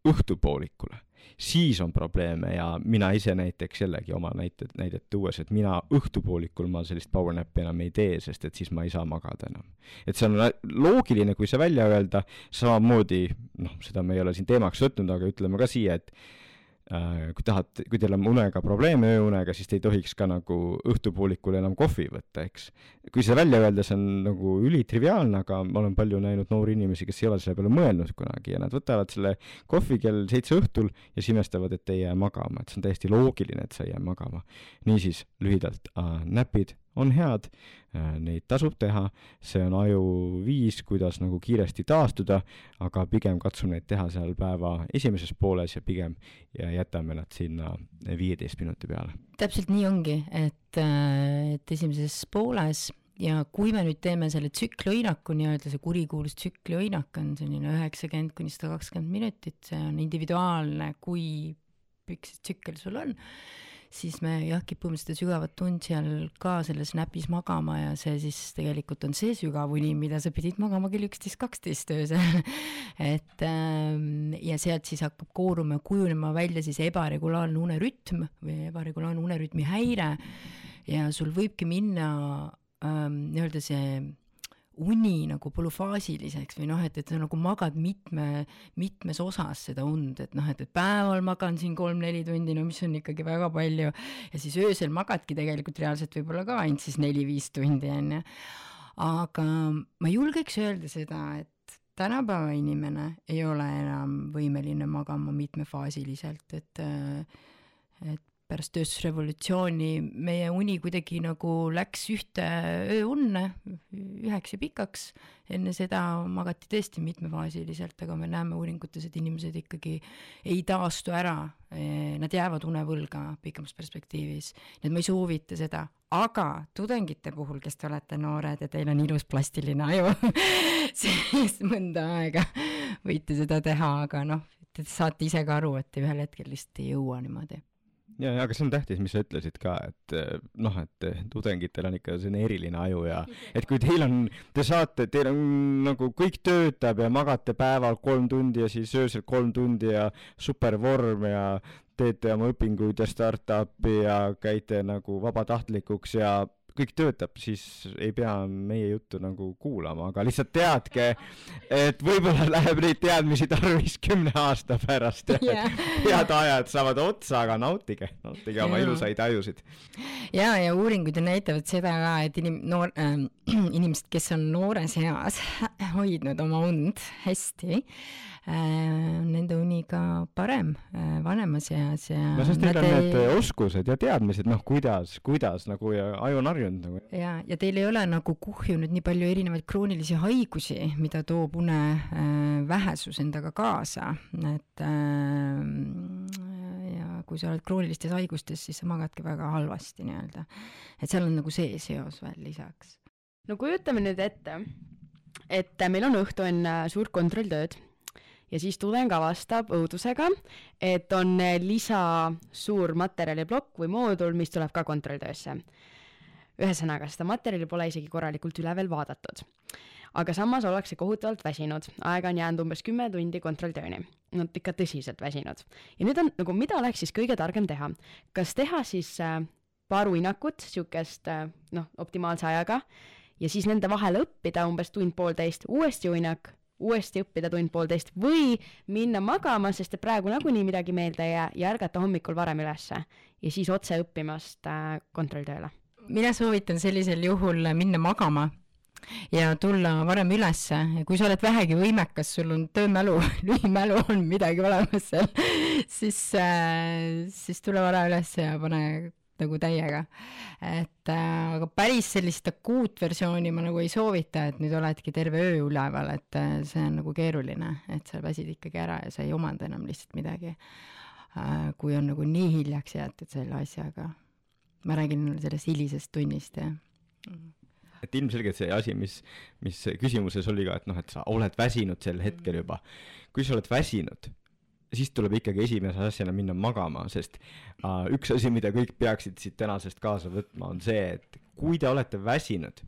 S2: õhtupoolikule, siis on probleeme ja mina ise näiteks jällegi oma näited, näidet tuues, et mina õhtupoolikul ma sellist power nap'i enam ei tee, sest et siis ma ei saa magada enam. et see on loogiline, kui see välja öelda, samamoodi noh, seda me ei ole siin teemaks võtnud, aga ütleme ka siia, et Äh, kui tahate, kui teil on unega probleeme, ööunega, siis te ei tohiks ka nagu õhtupoolikul enam kohvi võtta, eks. kui see välja öelda, see on nagu ülitriviaalne, aga ma olen palju näinud noori inimesi, kes ei ole selle peale mõelnud kunagi ja nad võtavad selle kohvi kell seitse õhtul ja siis imestavad, et ei jää magama, et see on täiesti loogiline, et sa ei jää magama. niisiis, lühidalt äh,, näpid on head, äh, neid tasub teha, see on aju viis, kuidas nagu kiiresti taastuda, aga pigem katsu neid teha seal päeva esimeses pooles ja pigem jätame nad sinna viieteist minuti peale.
S3: täpselt nii ongi, et, äh, et esimeses pooles ja kui me nüüd teeme selle tsükliõinaku nii-öelda, see kurikuulus tsükliõinak on selline üheksakümmend kuni sada kakskümmend minutit, see on individuaalne, kui pikk see tsükkel sul on siis me jah, kipume seda sügavat und seal ka selles näpis magama ja see siis tegelikult on see sügav uni, mida sa pidid magama kell üksteist, kaksteist öösel. *laughs* Et ähm, ja sealt siis hakkab kooruma ja kujunema välja siis ebaregulaarne unerütm või ebaregulaarne unerütmi häire. Ja sul võibki minna ähm, nii-öelda see uni nagu polüfaasiliseks või noh, et, et sa nagu magad mitme, mitmes osas seda und, et noh, et, et päeval magan siin kolm-neli tundi, no mis on ikkagi väga palju, ja siis öösel magadki tegelikult reaalselt võib-olla ka ainult siis neli-viis tundi, on ju. aga ma julgeks öelda seda, et tänapäeva inimene ei ole enam võimeline magama mitmefaasiliselt, et et pärast tööstusrevolutsiooni meie uni kuidagi nagu läks ühte ööunne, üheks ja pikaks. enne seda magati tõesti mitmefaasiliselt, aga me näeme uuringutes, et inimesed ikkagi ei taastu ära. Nad jäävad unevõlga pikemas perspektiivis, nii et ma ei soovita seda, aga tudengite puhul, kes te olete noored ja teil on ilus plastiline aju *laughs* siis mõnda aega võite seda teha, aga noh, te saate ise ka aru, et te ühel hetkel lihtsalt ei jõua niimoodi
S2: ja, ja aga see on tähtis, mis sa ütlesid ka, et eh, noh, et eh, tudengitel on ikka selline eriline aju ja *laughs* et kui teil on, te saate, teil on nagu kõik töötab ja magate päeval kolm tundi ja siis öösel kolm tundi ja super vorm ja teete oma õpinguid ja startup'i ja käite nagu vabatahtlikuks ja kõik töötab, siis ei pea meie juttu nagu kuulama, aga lihtsalt teadke, et võib-olla läheb neid teadmisi tarvis kümne aasta pärast *laughs* ja yeah. head ajad saavad otsa, aga nautige, nautige oma ilusaid ajusid.
S3: ja, ja uuringud ju näitavad seda ka, et inim-, noor äh,, *clears throat* inimesed, kes on noores eas hoidnud oma und hästi Äh, nende uni ka parem äh, vanemas eas ja
S2: no sest neil on ei... need oskused ja teadmised, noh, kuidas, kuidas nagu ja aju on harjunud nagu.
S3: ja, ja teil ei ole nagu kuhjunud nii palju erinevaid kroonilisi haigusi, mida toob une äh, vähesus endaga kaasa, et äh, kui sa oled kroonilistes haigustes, siis sa magadki väga halvasti nii-öelda. et seal on nagu see seos veel lisaks.
S4: no kujutame nüüd ette, et meil on õhtu enne suurt kontrolltööd ja siis tudeng avastab õudusega, et on lisa suur materjaliplokk või moodul, mis tuleb ka kontrolltöösse. ühesõnaga, seda materjali pole isegi korralikult üle veel vaadatud. aga samas ollakse kohutavalt väsinud, aega on jäänud umbes kümme tundi kontrolltööni. Nad ikka tõsiselt väsinud. ja nüüd on nagu, mida oleks siis kõige targem teha? kas teha siis äh, paar uinakut, niisugust äh, noh, optimaalse ajaga, ja siis nende vahel õppida umbes tund-poolteist, uuesti uinak uuesti õppida tund-poolteist või minna magama, sest et praegu nagunii midagi meelde ei jää ja ärgata hommikul varem ülesse ja siis otse õppimast äh, kontrolltööle.
S3: mina soovitan sellisel juhul minna magama ja tulla varem ülesse ja kui sa oled vähegi võimekas, sul on töömälu, *laughs* lühimälu on midagi olemas seal, *laughs* siis äh,, siis tule vara üles ja pane nagu täiega. et äh, aga päris sellist akuutversiooni ma nagu ei soovita, et nüüd oledki terve öö üleval, et äh, see on nagu keeruline, et sa väsid ikkagi ära ja sa ei omanda enam lihtsalt midagi äh,. kui on nagu nii hiljaks jäetud selle asjaga. ma räägin sellest hilisest tunnist, jah
S2: et ilmselgelt see asi, mis, mis küsimuses oli ka, et noh, et sa oled väsinud sel hetkel juba. kui sa oled väsinud siis tuleb ikkagi esimese asjana minna magama, sest uh, üks asi, mida kõik peaksid siit tänasest kaasa võtma, on see, et kui te olete väsinud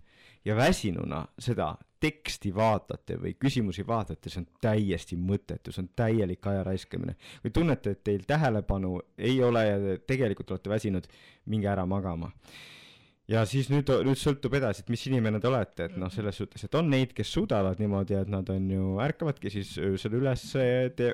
S2: ja väsinuna seda teksti vaatate või küsimusi vaatate, see on täiesti mõttetu, see on täielik aja raiskamine. kui tunnete, et teil tähelepanu ei ole ja te tegelikult olete väsinud, minge ära magama ja siis nüüd, nüüd sõltub edasi, et mis inimene te olete, et noh, selles suhtes, et on neid, kes suudavad niimoodi, et nad on ju, ärkavadki siis öösel üles,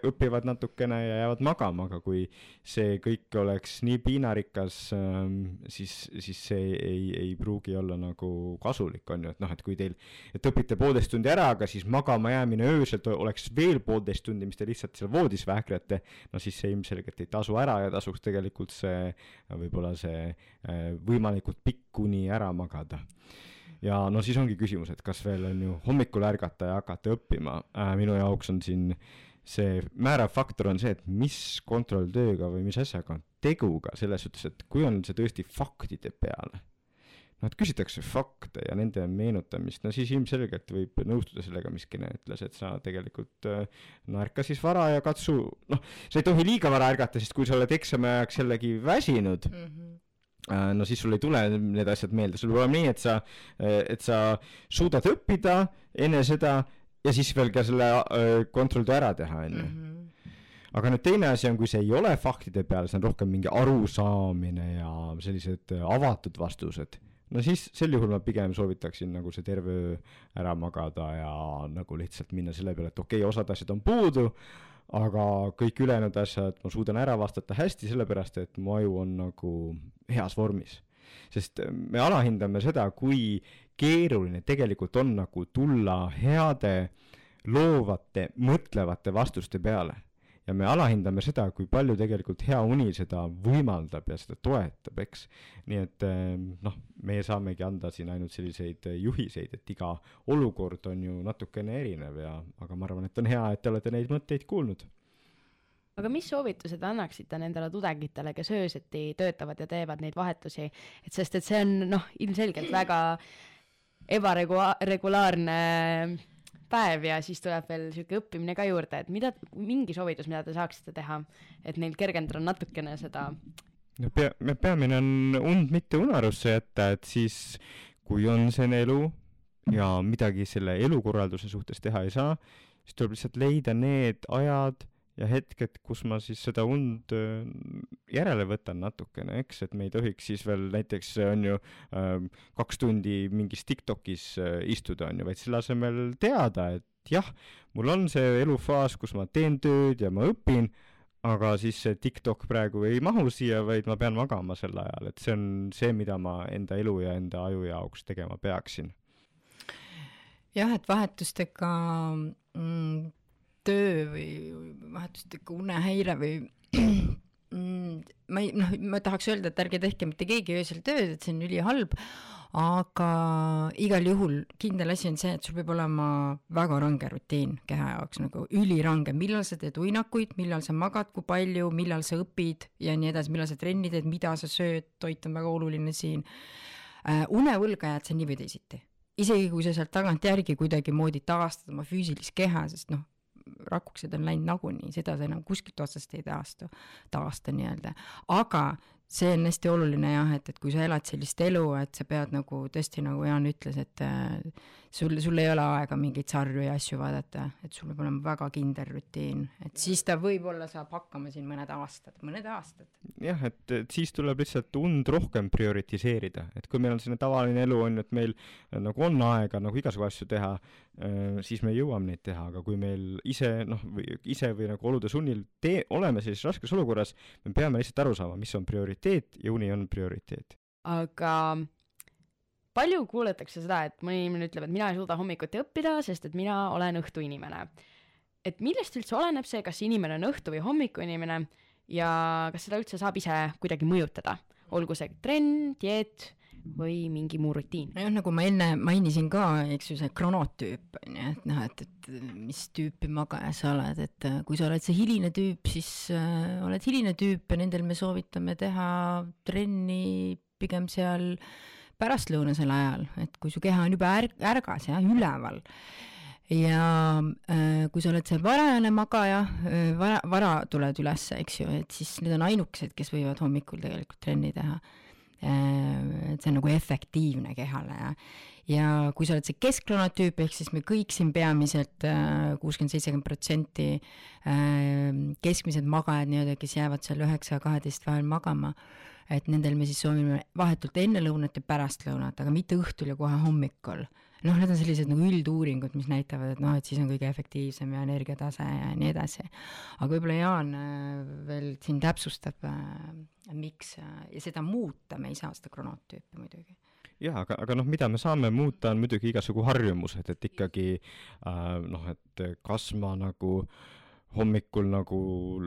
S2: õpivad natukene ja jäävad magama, aga kui see kõik oleks nii piinarikas, ähm, siis, siis see ei, ei pruugi olla nagu kasulik, on ju, et noh, et kui teil, et õpite poolteist tundi ära, aga siis magama jäämine öösel oleks veel poolteist tundi, mis te lihtsalt seal voodis vähkrate, no siis see ilmselgelt ei tasu ära ja tasuks tegelikult see, võib-olla see äh, võimalikult pikk kuni ära magada. ja no siis ongi küsimus, et kas veel on ju hommikul ärgata ja hakata õppima äh,, minu jaoks on siin see määrav faktor on see, et mis kontrolltööga või mis asjaga on teguga, selles suhtes, et kui on see tõesti faktide peale, noh, et küsitakse fakte ja nende meenutamist, no siis ilmselgelt võib nõustuda sellega, mis Kene ütles, et sa tegelikult äh, no ärka siis vara ja katsu, noh, sa ei tohi liiga vara ärgata, sest kui sa oled eksami ajaks jällegi väsinud mm, -hmm no siis sul ei tule need asjad meelde, sul peab olema nii, et sa, äh, et sa suudad õppida enne seda ja siis veel ka selle äh, kontrolltöö ära teha, onju. Mhm. aga nüüd teine asi on, kui see ei ole faktide peal, see on rohkem mingi arusaamine ja sellised avatud vastused, no siis sel juhul ma pigem soovitaksin nagu see terve öö ära magada ja nagu lihtsalt minna selle peale, et okei okay,, osad asjad on puudu aga kõik ülejäänud asjad ma suudan ära vastata hästi, sellepärast et mu aju on nagu heas vormis. sest me alahindame seda, kui keeruline tegelikult on nagu tulla heade, loovate, mõtlevate vastuste peale ja me alahindame seda, kui palju tegelikult hea uni seda võimaldab ja seda toetab, eks. nii et eh, noh, meie saamegi anda siin ainult selliseid juhiseid, et iga olukord on ju natukene erinev ja, aga ma arvan, et on hea, et te olete neid mõtteid kuulnud
S4: aga mis soovitused annaksite nendele tudengitele, kes öösiti töötavad ja teevad neid vahetusi, et sest et see on noh, ilmselgelt väga ebaregulaarne päev ja siis tuleb veel sihuke õppimine ka juurde, et mida, mingi soovitus, mida te saaksite teha, et neil kergendada natukene seda
S2: no pea, peamine on und mitte unarusse jätta, et siis kui on selline elu ja midagi selle elukorralduse suhtes teha ei saa, siis tuleb lihtsalt leida need ajad ja hetked, kus ma siis seda und äh, järele võtan natukene, eks, et me ei tohiks siis veel näiteks on ju äh, kaks tundi mingis Tiktokis äh, istuda, on ju, vaid selle asemel teada, et jah, mul on see elufaas, kus ma teen tööd ja ma õpin, aga siis see TikTok praegu ei mahu siia, vaid ma pean magama sel ajal, et see on see, mida ma enda elu ja enda aju jaoks tegema peaksin.
S3: jah, et vahetustega mm, töö või vahetuslikku unehäire või *clears throat* mm, ma ei, noh, ma tahaks öelda, et ärge tehke mitte keegi öösel tööd, et see on ülihalb, aga igal juhul kindel asi on see, et sul peab olema väga range rutiin keha jaoks, nagu ülirange, millal sa teed uinakuid, millal sa magad, kui palju, millal sa õpid ja nii edasi, millal sa trenni teed, mida sa sööd, toit on väga oluline siin uh,. unevõlga jääd sa nii või teisiti isegi kui sa sealt tagantjärgi kuidagimoodi taastad oma füüsilist keha, sest noh, rakukesed on läinud nagunii, seda sa enam kuskilt otsast ei taastu, taasta nii-öelda, aga see on hästi oluline jah, et, et kui sa elad sellist elu, et sa pead nagu tõesti, nagu Jaan ütles, et äh, sul, sul ei ole aega mingeid sarju ja asju vaadata, et sul peab olema väga kindel rutiin, et siis ta võib-olla saab hakkama siin mõned aastad, mõned aastad.
S2: jah, et, et siis tuleb lihtsalt und rohkem prioritiseerida, et kui meil on selline tavaline elu on ju, et meil nagu on aega nagu igasugu asju teha, äh, siis me jõuame neid teha, aga kui meil ise noh, või ise või nagu olude sunnil tee-, oleme sellises raskes olukorras, me peame lihtsalt aru saama, mis on prioriteet ja uni on prioriteet.
S4: aga palju kuuletakse seda, et mõni inimene ütleb, et mina ei suuda hommikuti õppida, sest et mina olen õhtuinimene. et millest üldse oleneb see, kas inimene on õhtu või hommikuinimene ja kas seda üldse saab ise kuidagi mõjutada, olgu see trenn, dieet või mingi muu rutiin?
S3: nojah, nagu ma enne mainisin ka, eks ju, see kronotüüp on ju, et noh, et, et mis tüüpi magaja sa oled, et äh, kui sa oled see hiline tüüp, siis äh, oled hiline tüüp ja nendel me soovitame teha trenni pigem seal äh, pärastlõunasel ajal, et kui su keha on juba ärg-, ärgas ja üleval ja äh, kui sa oled see varajane magaja äh,, vara, vara tuled üles, eks ju, et siis need on ainukesed, kes võivad hommikul tegelikult trenni teha äh,. et see on nagu efektiivne kehale ja, ja kui sa oled see keskkonnatüüp, ehk siis me kõik siin peamiselt kuuskümmend, seitsekümmend protsenti keskmised magajad nii-öelda, kes jäävad seal üheksa ja kaheteist vahel magama et nendel me siis soovime vahetult enne lõunat ja pärast lõunat, aga mitte õhtul ja kohe hommikul. noh, need on sellised nagu ülduuringud, mis näitavad, et noh, et siis on kõige efektiivsem ja energiatase ja nii edasi. aga võib-olla Jaan äh, veel siin täpsustab, äh, miks äh, ja seda muuta me ei saa, seda kronotüüpi muidugi
S2: jah, aga, aga noh, mida me saame muuta, on muidugi igasugu harjumused, et ikkagi äh, noh, et kas ma nagu äh, hommikul nagu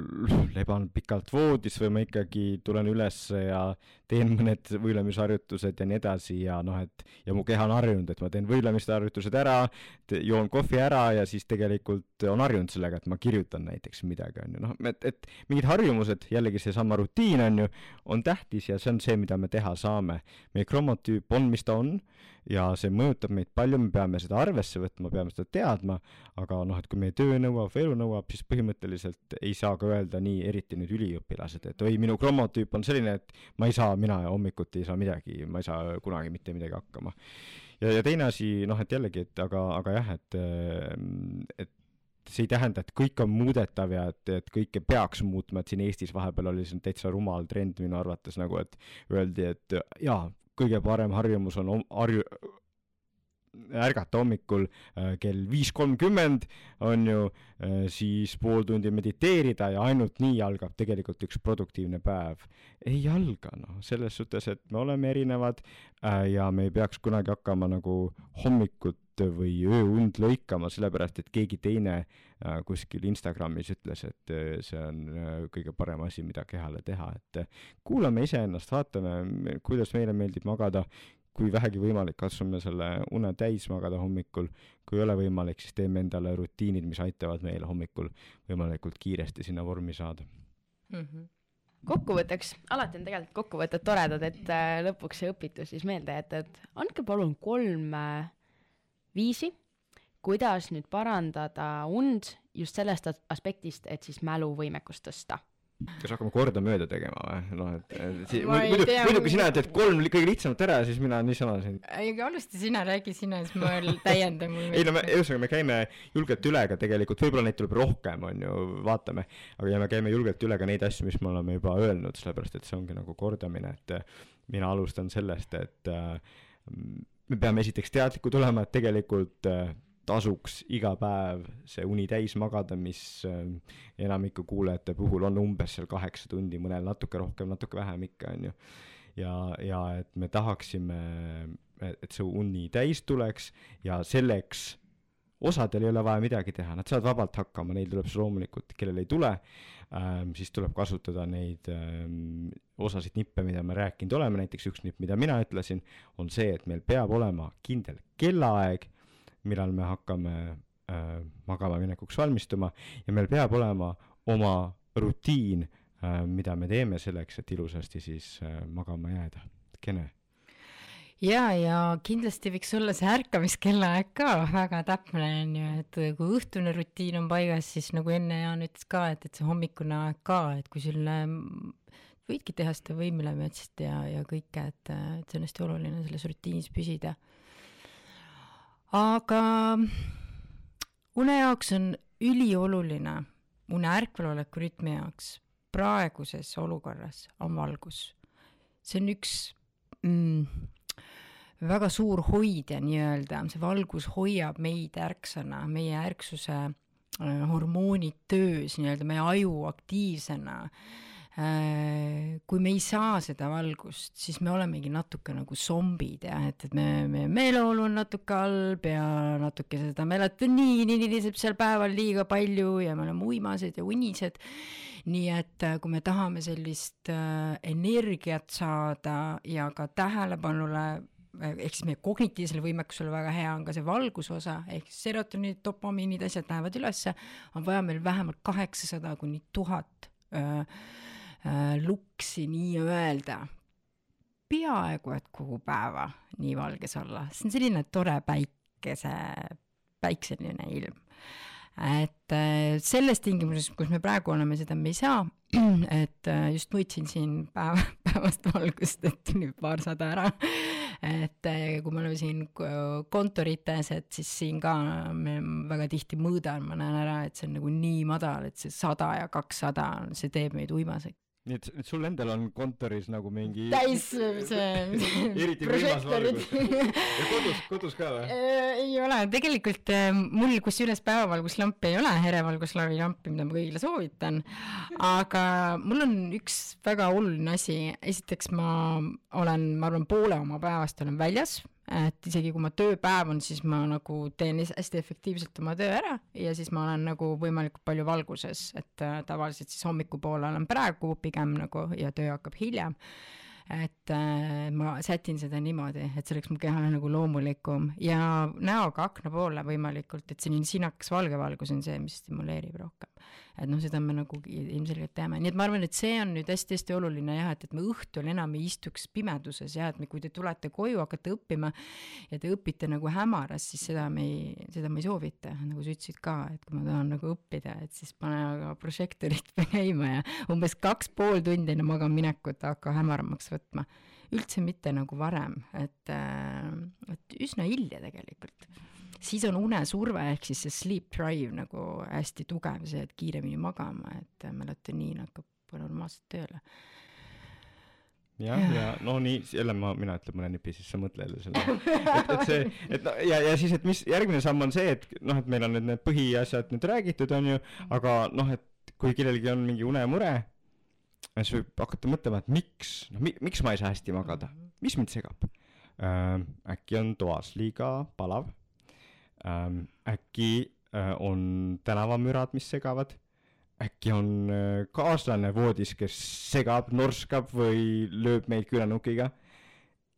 S2: *laughs* leban pikalt voodis või ma ikkagi tulen üles ja teen mõned võimlemisharjutused ja nii edasi ja noh, et ja mu keha on harjunud, et ma teen võimlemisharjutused ära, joon kohvi ära ja siis tegelikult on harjunud sellega, et ma kirjutan näiteks midagi, on ju, noh, et, et mingid harjumused, jällegi seesama rutiin, on ju, on tähtis ja see on see, mida me teha saame. meie kromotüüp on, mis ta on ja see mõjutab meid palju, me peame seda arvesse võtma, peame seda teadma, aga noh, et kui meie töö nõuab või elu nõuab, siis põhimõtteliselt ei saa ka öelda nii, eriti nüüd üliõpilased, et oi, minu kromotüüp on selline, et ma ei saa, mina hommikuti ei saa midagi, ma ei saa kunagi mitte midagi hakkama. ja, ja teine asi, noh, et jällegi, et aga, aga jah, et, et see ei tähenda, et kõik on muudetav ja et, et kõike peaks muutma, et siin Eestis vahepeal oli siin täitsa rumal trend minu arvates nagu, et öeldi, et jaa, kõige parem harjumus on harju-, ärgata hommikul äh, kell viis kolmkümmend, on ju, äh, siis pool tundi mediteerida ja ainult nii algab tegelikult üks produktiivne päev. ei alga, noh, selles suhtes, et me oleme erinevad äh, ja me ei peaks kunagi hakkama nagu hommikut või ööund lõikama, sellepärast et keegi teine kuskil Instagramis ütles, et see on kõige parem asi, mida kehale teha, et kuulame iseennast, vaatame, kuidas meile meeldib magada, kui vähegi võimalik, katsume selle une täis magada hommikul, kui ei ole võimalik, siis teeme endale rutiinid, mis aitavad meil hommikul võimalikult kiiresti sinna vormi saada. Mm.
S4: -hmm kokkuvõtteks, alati on tegelikult kokkuvõtted toredad, et äh, lõpuks see õpitus siis meelde jätta, et andke palun kolm äh, viisi, kuidas nüüd parandada und just sellest aspektist, et siis mäluvõimekust tõsta
S2: kas hakkame kordamööda tegema või? noh, et, et si-, muidu, muidu kui sina teed kolm kõige lihtsamat ära, siis mina niisama siin.
S3: ei, aga alusta sina, räägi sina, siis ma täiendan.
S2: ei no me, ühesõnaga me käime julgelt üle ka tegelikult, võib-olla neid tuleb rohkem, on ju, vaatame, aga ja me käime julgelt üle ka neid asju, mis me oleme juba öelnud, sellepärast et see ongi nagu kordamine, et mina alustan sellest, et äh, me peame esiteks teadlikud olema, et tegelikult äh, tasuks iga päev see uni täis magada, mis äh, enamiku kuulajate puhul on umbes seal kaheksa tundi, mõnel natuke rohkem, natuke vähem ikka, on ju. ja, ja et me tahaksime, et see uni täis tuleks ja selleks osadel ei ole vaja midagi teha, nad saavad vabalt hakkama, neil tuleb see loomulikult, kellel ei tule ähm,, siis tuleb kasutada neid ähm, osasid nippe, mida me rääkinud oleme, näiteks üks nipp, mida mina ütlesin, on see, et meil peab olema kindel kellaaeg, millal me hakkame äh, magama minekuks valmistuma ja meil peab olema oma rutiin äh,, mida me teeme selleks, et ilusasti siis äh, magama jääda. kene
S3: ja, ja kindlasti võiks olla see ärkamiskellaaeg ka väga täpne, on ju, et kui õhtune rutiin on paigas, siis nagu enne Jaan ütles ka, et, et see hommikune aeg ka, et kui sul võidki teha seda võimlemetsit ja, ja kõike, et, et see on hästi oluline selles rutiinis püsida. Aga une jaoks on ülioluline, une ärkveloleku rütmi jaoks praeguses olukorras on valgus. see on üks mm, väga suur hoidja nii-öelda, see valgus hoiab meid ärksana, meie ärksuse äh, hormoonid töös nii-öelda, meie aju aktiivsena äh,. Kui me ei saa seda valgust, siis me olemegi natuke nagu zombid jah, et, et me, meie meeleolu on natuke halb ja natuke seda melatoniini niriseb seal päeval liiga palju ja me oleme uimased ja unised. Nii et äh, kui me tahame sellist äh, energiat saada ja ka tähelepanule ehk siis meie kognitiivsele võimekusele väga hea on ka see valgusosa, ehk siis serotoniinid, dopamiinid, asjad lähevad ülesse, on vaja meil vähemalt kaheksasada kuni tuhat luksi nii-öelda peaaegu et kogu päeva nii valges olla, see on selline tore päikese, päikseline ilm. Et äh, selles tingimuses, kus me praegu oleme, seda me ei saa, *clears throat* et äh, just nuitsin siin päev, *laughs* päevast valgust, et tuli paarsada ära. et äh, kui me oleme siin kontorites, et siis siin ka me väga tihti mõõdan, ma näen ära, et see on nagu nii madal, et see sada ja kakssada, see teeb meid uimaseks
S2: nii et, et sul endal on kontoris nagu mingi
S3: täis see *laughs*
S2: eriti võimas valgus. Ja kodus, kodus ka või?
S3: Äh, ei ole, tegelikult äh, mul kusjuures päevavalguslamp ei ole, herevalguslavi lampi, mida ma kõigile soovitan, aga mul on üks väga oluline asi, esiteks ma olen, ma arvan, poole oma päevast olen väljas et isegi kui ma tööpäev on, siis ma nagu teen hästi efektiivselt oma töö ära ja siis ma olen nagu võimalikult palju valguses, et äh, tavaliselt siis hommikupoole olen praegu pigem nagu ja töö hakkab hiljem. Et äh, ma sätin seda niimoodi, et see oleks mu kehale nagu loomulikum ja näoga akna poole võimalikult, et selline sinakas valge valgus on see, mis stimuleerib rohkem et noh, seda me nagu ilmselgelt teame, nii et ma arvan, et see on nüüd hästi-hästi oluline jah, et, et me õhtul enam ei istuks pimeduses jah, et me, kui te tulete koju, hakkate õppima ja te õpite nagu hämaras, siis seda me ei, seda ma ei soovita, nagu sa ütlesid ka, et kui ma tahan nagu õppida, et siis pane aga prožektorit *laughs* käima ja umbes kaks pool tundi enne magamaminekut hakka hämaramaks võtma. Üldse mitte nagu varem, et, äh, et üsna hilja tegelikult siis on unesurve ehk siis see sleep drive nagu hästi tugev, see, et kiiremini magama, et melatoniin hakkab normaalselt tööle.
S2: jah, ja, ja no nii, jälle ma, mina ütlen mõne nipi, siis sa mõtle jälle selle. *laughs* et, et see, et no ja, ja siis, et mis järgmine samm on see, et noh, et meil on nüüd need põhiasjad nüüd räägitud, on ju, aga noh, et kui kellelgi on mingi unemure, siis võib hakata mõtlema, et miks, noh mi,, miks ma ei saa hästi magada, mis mind segab äh,? äkki on toas liiga palav ähm,. äkki äh, on tänavamürad, mis segavad, äkki on äh, kaaslane voodis, kes segab, norskab või lööb meid külanukiga.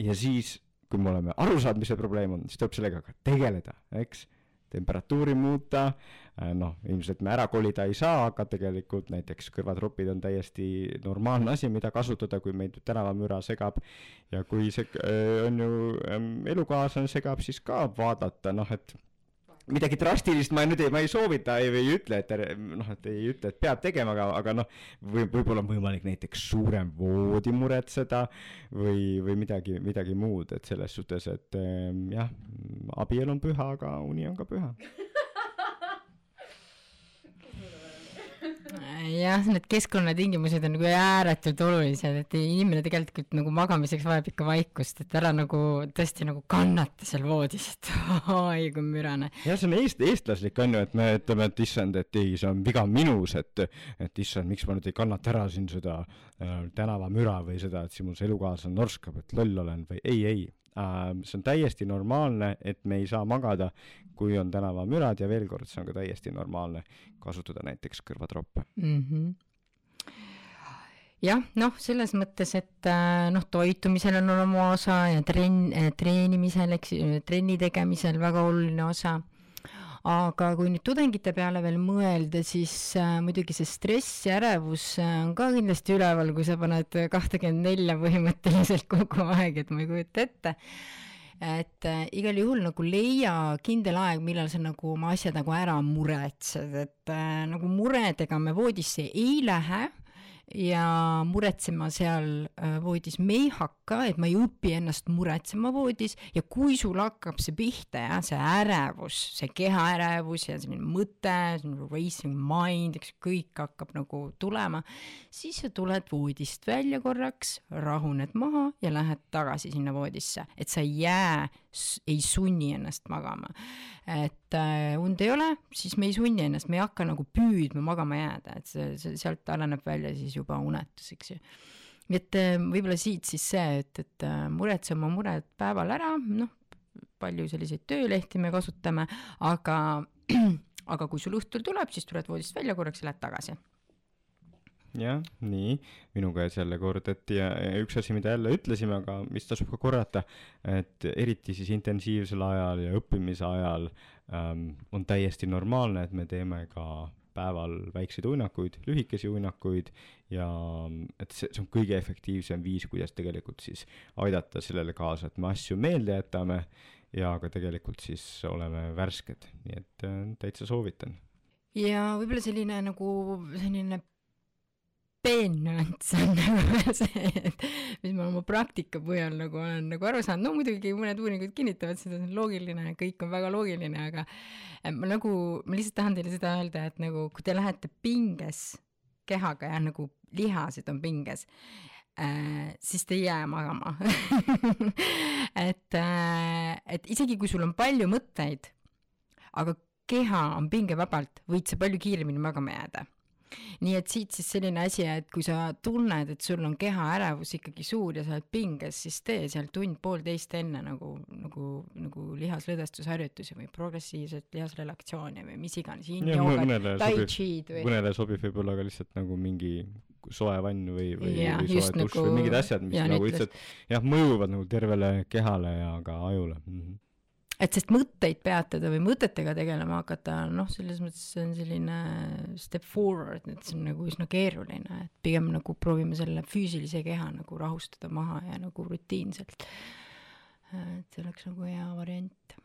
S2: ja siis, kui me oleme aru saanud, mis see probleem on, siis tuleb sellega ka tegeleda, eks temperatuuri muuta, äh, noh, ilmselt me ära kolida ei saa, aga tegelikult näiteks kõrvatropid on täiesti normaalne asi, mida kasutada, kui meid tänavamüra segab. ja kui see äh, on ju ähm, elukaaslane segab, siis ka vaadata, noh, et midagi drastilist ma nüüd ei, ma ei soovita ei, ei ütle, et noh, et ei ütle, et peab tegema, aga, aga noh, või võib-olla on võimalik näiteks suurem voodi muretseda või, või midagi, midagi muud, et selles suhtes, et jah, abielu on püha, aga uni on ka püha *laughs*
S3: jah, need keskkonnatingimused on nagu ääretult olulised, et inimene tegelikult nagu magamiseks vajab ikka vaikust, et ära nagu tõesti nagu kannata seal voodis, et *laughs* oi kui mürane.
S2: jah, see on eest-, eestlaslik on ju, et me ütleme, et issand, et ei, see on viga minus, et, et issand, miks ma nüüd ei kannata ära siin seda äh, tänavamüra või seda, et siin mul see elukaaslane norskab, et loll olen või ei, ei. See on täiesti normaalne, et me ei saa magada, kui on tänavamürad ja veel kord, see on ka täiesti normaalne kasutada näiteks kõrvatroppe
S3: mm. -hmm jah, noh, selles mõttes, et äh, noh, toitumisel on oma osa ja trenn, treenimisel, eks ju, trenni tegemisel väga oluline osa aga kui nüüd tudengite peale veel mõelda, siis äh, muidugi see stress ja ärevus äh, on ka kindlasti üleval, kui sa paned kahtekümmend nelja põhimõtteliselt *laughs* kogu aeg, et ma ei kujuta ette. et äh, igal juhul nagu leia kindel aeg, millal sa nagu oma asjad nagu ära muretsed, et äh, nagu muredega me voodisse ei lähe ja muretsema seal äh, voodis. Me ei hakka, et ma ei õpi ennast muretsema voodis ja kui sul hakkab see pihta, jah, see ärevus, see kehaärevus ja selline mõte, racing mind, eks kõik hakkab nagu tulema, siis sa tuled voodist välja korraks, rahuned maha ja lähed tagasi sinna voodisse, et sa ei jää, ei sunni ennast magama et äh, und ei ole, siis me ei sunni ennast, me ei hakka nagu püüdma magama jääda, et see, see sealt areneb välja siis juba unetus, eks ju. nii et äh, võib-olla siit siis see, et, et äh, muretse oma mured päeval ära, noh, palju selliseid töölehti me kasutame, aga, *clears throat* aga kui sul õhtul tuleb, siis tuled voodist välja korraks ja lähed tagasi
S2: jah, nii, minu käes jälle kordati ja, ja üks asi, mida jälle ütlesime, aga mis tasub ka korrata, et eriti siis intensiivsel ajal ja õppimise ajal ähm, on täiesti normaalne, et me teeme ka päeval väikseid uinakuid, lühikesi uinakuid ja et see, see on kõige efektiivsem viis, kuidas tegelikult siis aidata sellele kaasa, et me asju meelde jätame ja ka tegelikult siis oleme värsked, nii et äh, täitsa soovitan.
S3: ja võib-olla selline nagu selline peennüanss *laughs* on nagu see, et mis ma oma praktika põhjal nagu olen nagu aru saanud, no muidugi mõned uuringud kinnitavad seda, see on loogiline, kõik on väga loogiline, aga eh, ma nagu, ma lihtsalt tahan teile seda öelda, et nagu kui te lähete pinges kehaga ja nagu lihased on pinges äh,, siis te ei jää magama. *laughs* Et äh,, et isegi kui sul on palju mõtteid, aga keha on pingevabalt, võid sa palju kiiremini magama jääda nii et siit siis selline asi, et kui sa tunned, et sul on kehaärevus ikkagi suur ja sa oled pinges, siis tee seal tund-poolteist enne nagu, nagu, nagu lihaslõdvestusharjutusi või progressiivset lihasrelatsiooni või mis iganes, yin-joogat, tai chi'd
S2: või. mõnele sobib võib-olla ka lihtsalt nagu mingi soe vann või, või, ja, või soe dušš nagu, või mingid asjad, mis nagu lihtsalt jah, mõjuvad nagu tervele kehale ja ka ajule mm. -hmm
S3: et sest mõtteid peatada või mõtetega tegelema hakata, noh, selles mõttes see on selline step forward, et see on nagu üsna keeruline, et pigem nagu proovime selle füüsilise keha nagu rahustada maha ja nagu rutiinselt. et see oleks nagu hea variant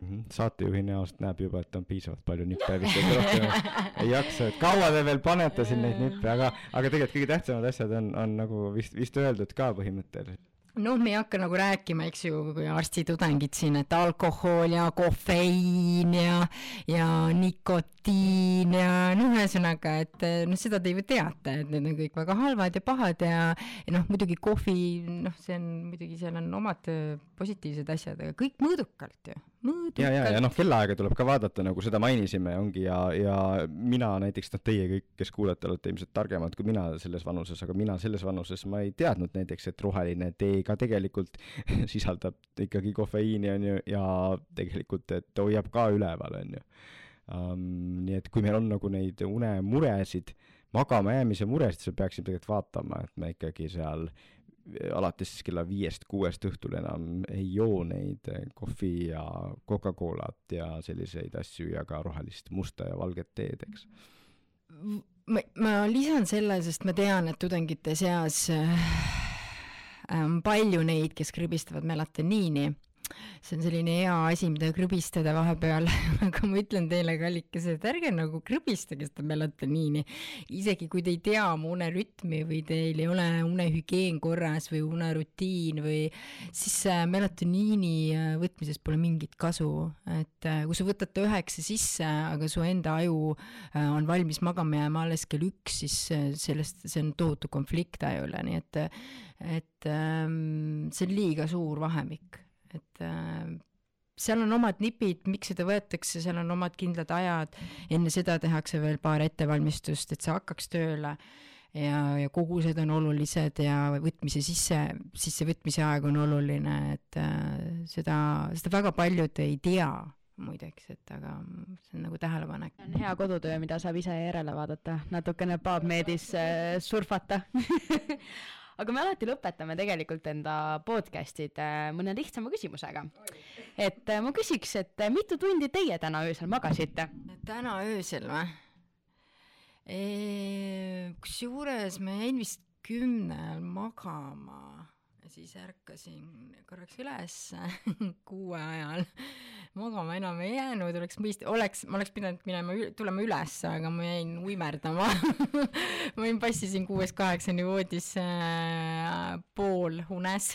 S2: -hmm. saatejuhi näost näeb juba, et on piisavalt palju nippe vist, rohkem *laughs* ei jaksa, et kaua te veel panete siin neid nippe, aga, aga tegelikult kõige tähtsamad asjad on, on nagu vist, vist öeldud ka põhimõtteliselt
S3: noh, me ei hakka nagu rääkima, eks ju, arstitudengid siin, et alkohol ja kofeiin ja, ja nikotiin ja noh, ühesõnaga, et noh, seda te ju teate, et need on kõik väga halvad ja pahad ja, ja noh, muidugi kohvi, noh, see on muidugi, seal on omad positiivsed asjad, aga kõik mõõdukalt ju
S2: mõõdukalt. ja, ja, ja noh, kellaaega tuleb ka vaadata, nagu seda mainisime, ongi ja, ja mina näiteks, noh, teie kõik, kes kuulate, olete ilmselt targemad kui mina selles vanuses, aga mina selles vanuses ma ei teadnud näiteks, et roheline tee ka tegelikult *laughs* sisaldab ikkagi kofeiini, on ju, ja tegelikult, et hoiab ka üleval, on ju um,. nii et kui meil on nagu neid unemuresid, magama jäämise muresid, siis me peaksime tegelikult vaatama, et me ikkagi seal alates kella viiest-kuuest õhtul enam ei joo neid kohvi ja Coca-Colat ja selliseid asju ja ka rohelist musta ja valget teed, eks.
S3: ma, ma lisan selle, sest ma tean, et tudengite seas äh, on palju neid, kes kribistavad melatoniini see on selline hea asi, mida krõbistada vahepeal *laughs* aga ma ütlen teile, kallikesed, ärge nagu krõbistage seda melatoniini. isegi kui te ei tea oma unerütmi või teil ei ole unehügieen korras või unerutiin või siis äh, melatoniini äh, võtmisest pole mingit kasu, et äh, kui sa võtad ta üheksa sisse, aga su enda aju on valmis magama jääma alles kell üks, siis sellest, see on tohutu konflikt ajule, nii et et ähm, see on liiga suur vahemik et äh, seal on omad nipid, miks seda võetakse, seal on omad kindlad ajad, enne seda tehakse veel paar ettevalmistust, et see hakkaks tööle. Ja, ja kogused on olulised ja võtmise sisse, sissevõtmise aeg on oluline, et äh, seda, seda väga paljud ei tea muideks, et aga see on nagu tähelepanek.
S4: hea kodutöö, mida saab ise järele vaadata, natukene PubMedis äh, surfata *laughs* aga me alati lõpetame tegelikult enda podcast'id äh, mõne lihtsama küsimusega. et äh, ma küsiks, et äh, mitu tundi teie täna öösel magasite?
S3: täna öösel või? kusjuures ma jäin vist kümnel magama ja siis ärkasin korraks üles *laughs* kuue ajal magama enam ei jäänud, oleks mõist-, oleks, ma oleks pidanud minema, tulema üles, aga ma jäin uimerdama *laughs* ma jäin, passisin kuuest kaheksani voodis äh, poolunes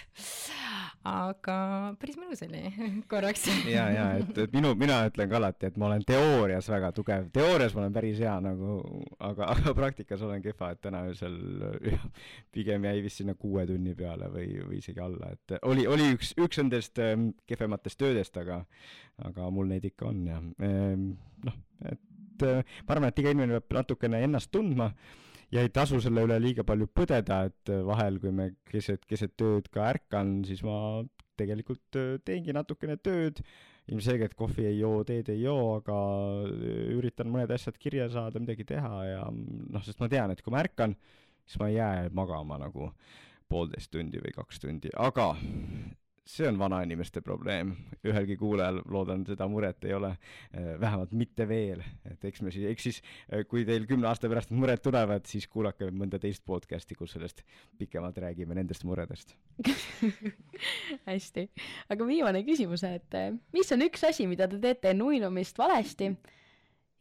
S3: aga päris mõnus oli *laughs* korraks.
S2: Ja, ja et, et minu, mina ütlen ka alati, et ma olen teoorias väga tugev, teoorias ma olen päris hea nagu, aga, aga praktikas olen kehva, et täna öösel pigem jäi vist sinna kuue tunni peale või, või isegi alla, et oli, oli üks, üks nendest ähm, kehvematest töödest, aga, aga mul neid ikka on ja ehm, noh, et äh, ma arvan, et iga inimene peab natukene ennast tundma ja ei tasu selle üle liiga palju põdeda, et äh, vahel, kui me keset, keset tööd ka ärkan, siis ma tegelikult äh, teengi natukene tööd, ilmselgelt kohvi ei joo, teed ei joo, aga äh, üritan mõned asjad kirja saada, midagi teha ja noh, sest ma tean, et kui ma ärkan, siis ma ei jää magama nagu poolteist tundi või kaks tundi, aga see on vanainimeste probleem, ühelgi kuulajal, loodan, seda muret ei ole, eh, vähemalt mitte veel, et eks me siis, eks siis eh, kui teil kümne aasta pärast mured tulevad, siis kuulake mõnda teist podcast'i, kus sellest pikemalt räägime, nendest muredest. *laughs*
S4: Hästi, aga viimane küsimus, et eh, mis on üks asi, mida te teete enne uinumist valesti?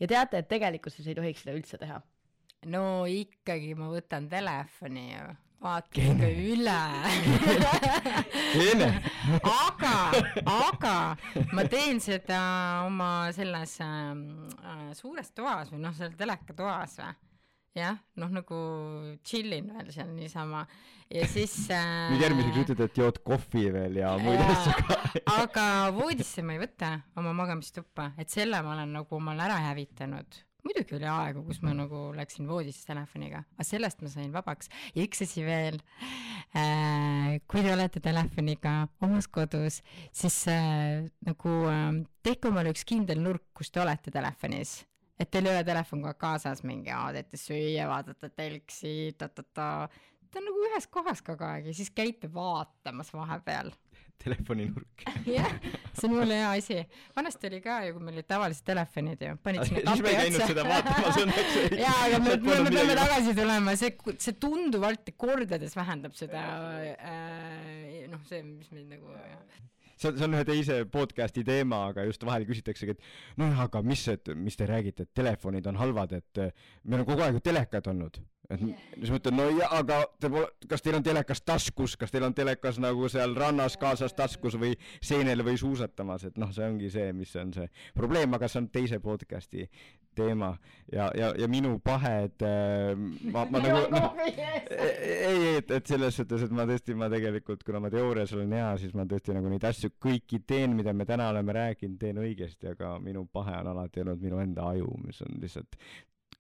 S4: Ja teate, et tegelikkuses ei tohiks seda üldse teha?
S3: no ikkagi ma võtan telefoni ju vaata ikka üle. *laughs* Aga, aga ma teen seda oma selles äh, suures toas või noh, seal telekatoas või? Jah, noh nagu chill in veel seal niisama. Ja siis *laughs* äh,
S2: nüüd järgmiseks ütled, et jood kohvi veel ja muid asju ka. *laughs*
S3: Aga voodisse ma ei võta oma magamistuppa, et selle ma olen nagu omale ära hävitanud muidugi oli aegu, kus ma nagu läksin voodisse telefoniga, aga sellest ma sain vabaks. Ja üks asi veel. Äh,, kui te olete telefoniga omas kodus, siis äh, nagu äh, tehke omale üks kindel nurk, kus te olete telefonis. Et teil ei ole telefon kogu aeg kaasas mingi, teete süüa, vaatate telksi ta,, ta-ta-ta, ta on nagu ühes kohas kogu aeg ja siis käite vaatamas vahepeal
S2: telefoninurk. *laughs*
S3: jah, see on jumala hea asi. vanasti oli ka ju, kui meil olid tavalised telefonid ju, panid sinna
S2: kapi otsa. *laughs*
S3: jaa, aga me, me, me peame tagasi tulema, see, see tunduvalt kordades vähendab seda äh, noh, see, mis meil nagu
S2: see on, see on ühe teise podcast'i teema, aga just vahel küsitaksegi, et nojah, aga mis, et mis te räägite, et telefonid on halvad, et meil on kogu aeg ju telekad olnud. Et siis ma ütlen, no ja, aga te pole, kas teil on telekas taskus, kas teil on telekas nagu seal rannas kaasas taskus või seenel või suusatamas, et noh, see ongi see, mis on see probleem, aga see on teise podcast'i teema ja, ja, ja minu pahed äh, ma, ma nagu noh, ei, et, et selles suhtes, et ma tõesti, ma tegelikult, kuna ma teoorias olen hea, siis ma tõesti nagu neid asju kõiki teen, mida me täna oleme rääkinud, teen õigesti, aga minu pahe on alati olnud minu enda aju, mis on lihtsalt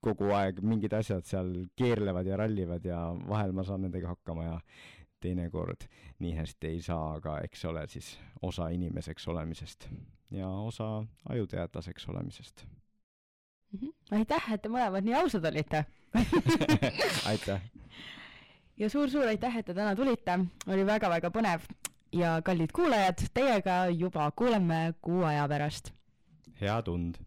S2: kogu aeg mingid asjad seal keerlevad ja rallivad ja vahel ma saan nendega hakkama ja teinekord nii hästi ei saa, aga eks ole siis osa inimeseks olemisest ja osa ajuteadlaseks olemisest.
S4: Aitäh, et te mõlemad nii ausad olite *laughs*
S2: aitäh!
S4: ja suur-suur aitäh, et te täna tulite, oli väga-väga põnev ja kallid kuulajad, teiega juba kuuleme kuu aja pärast.
S2: hea tund!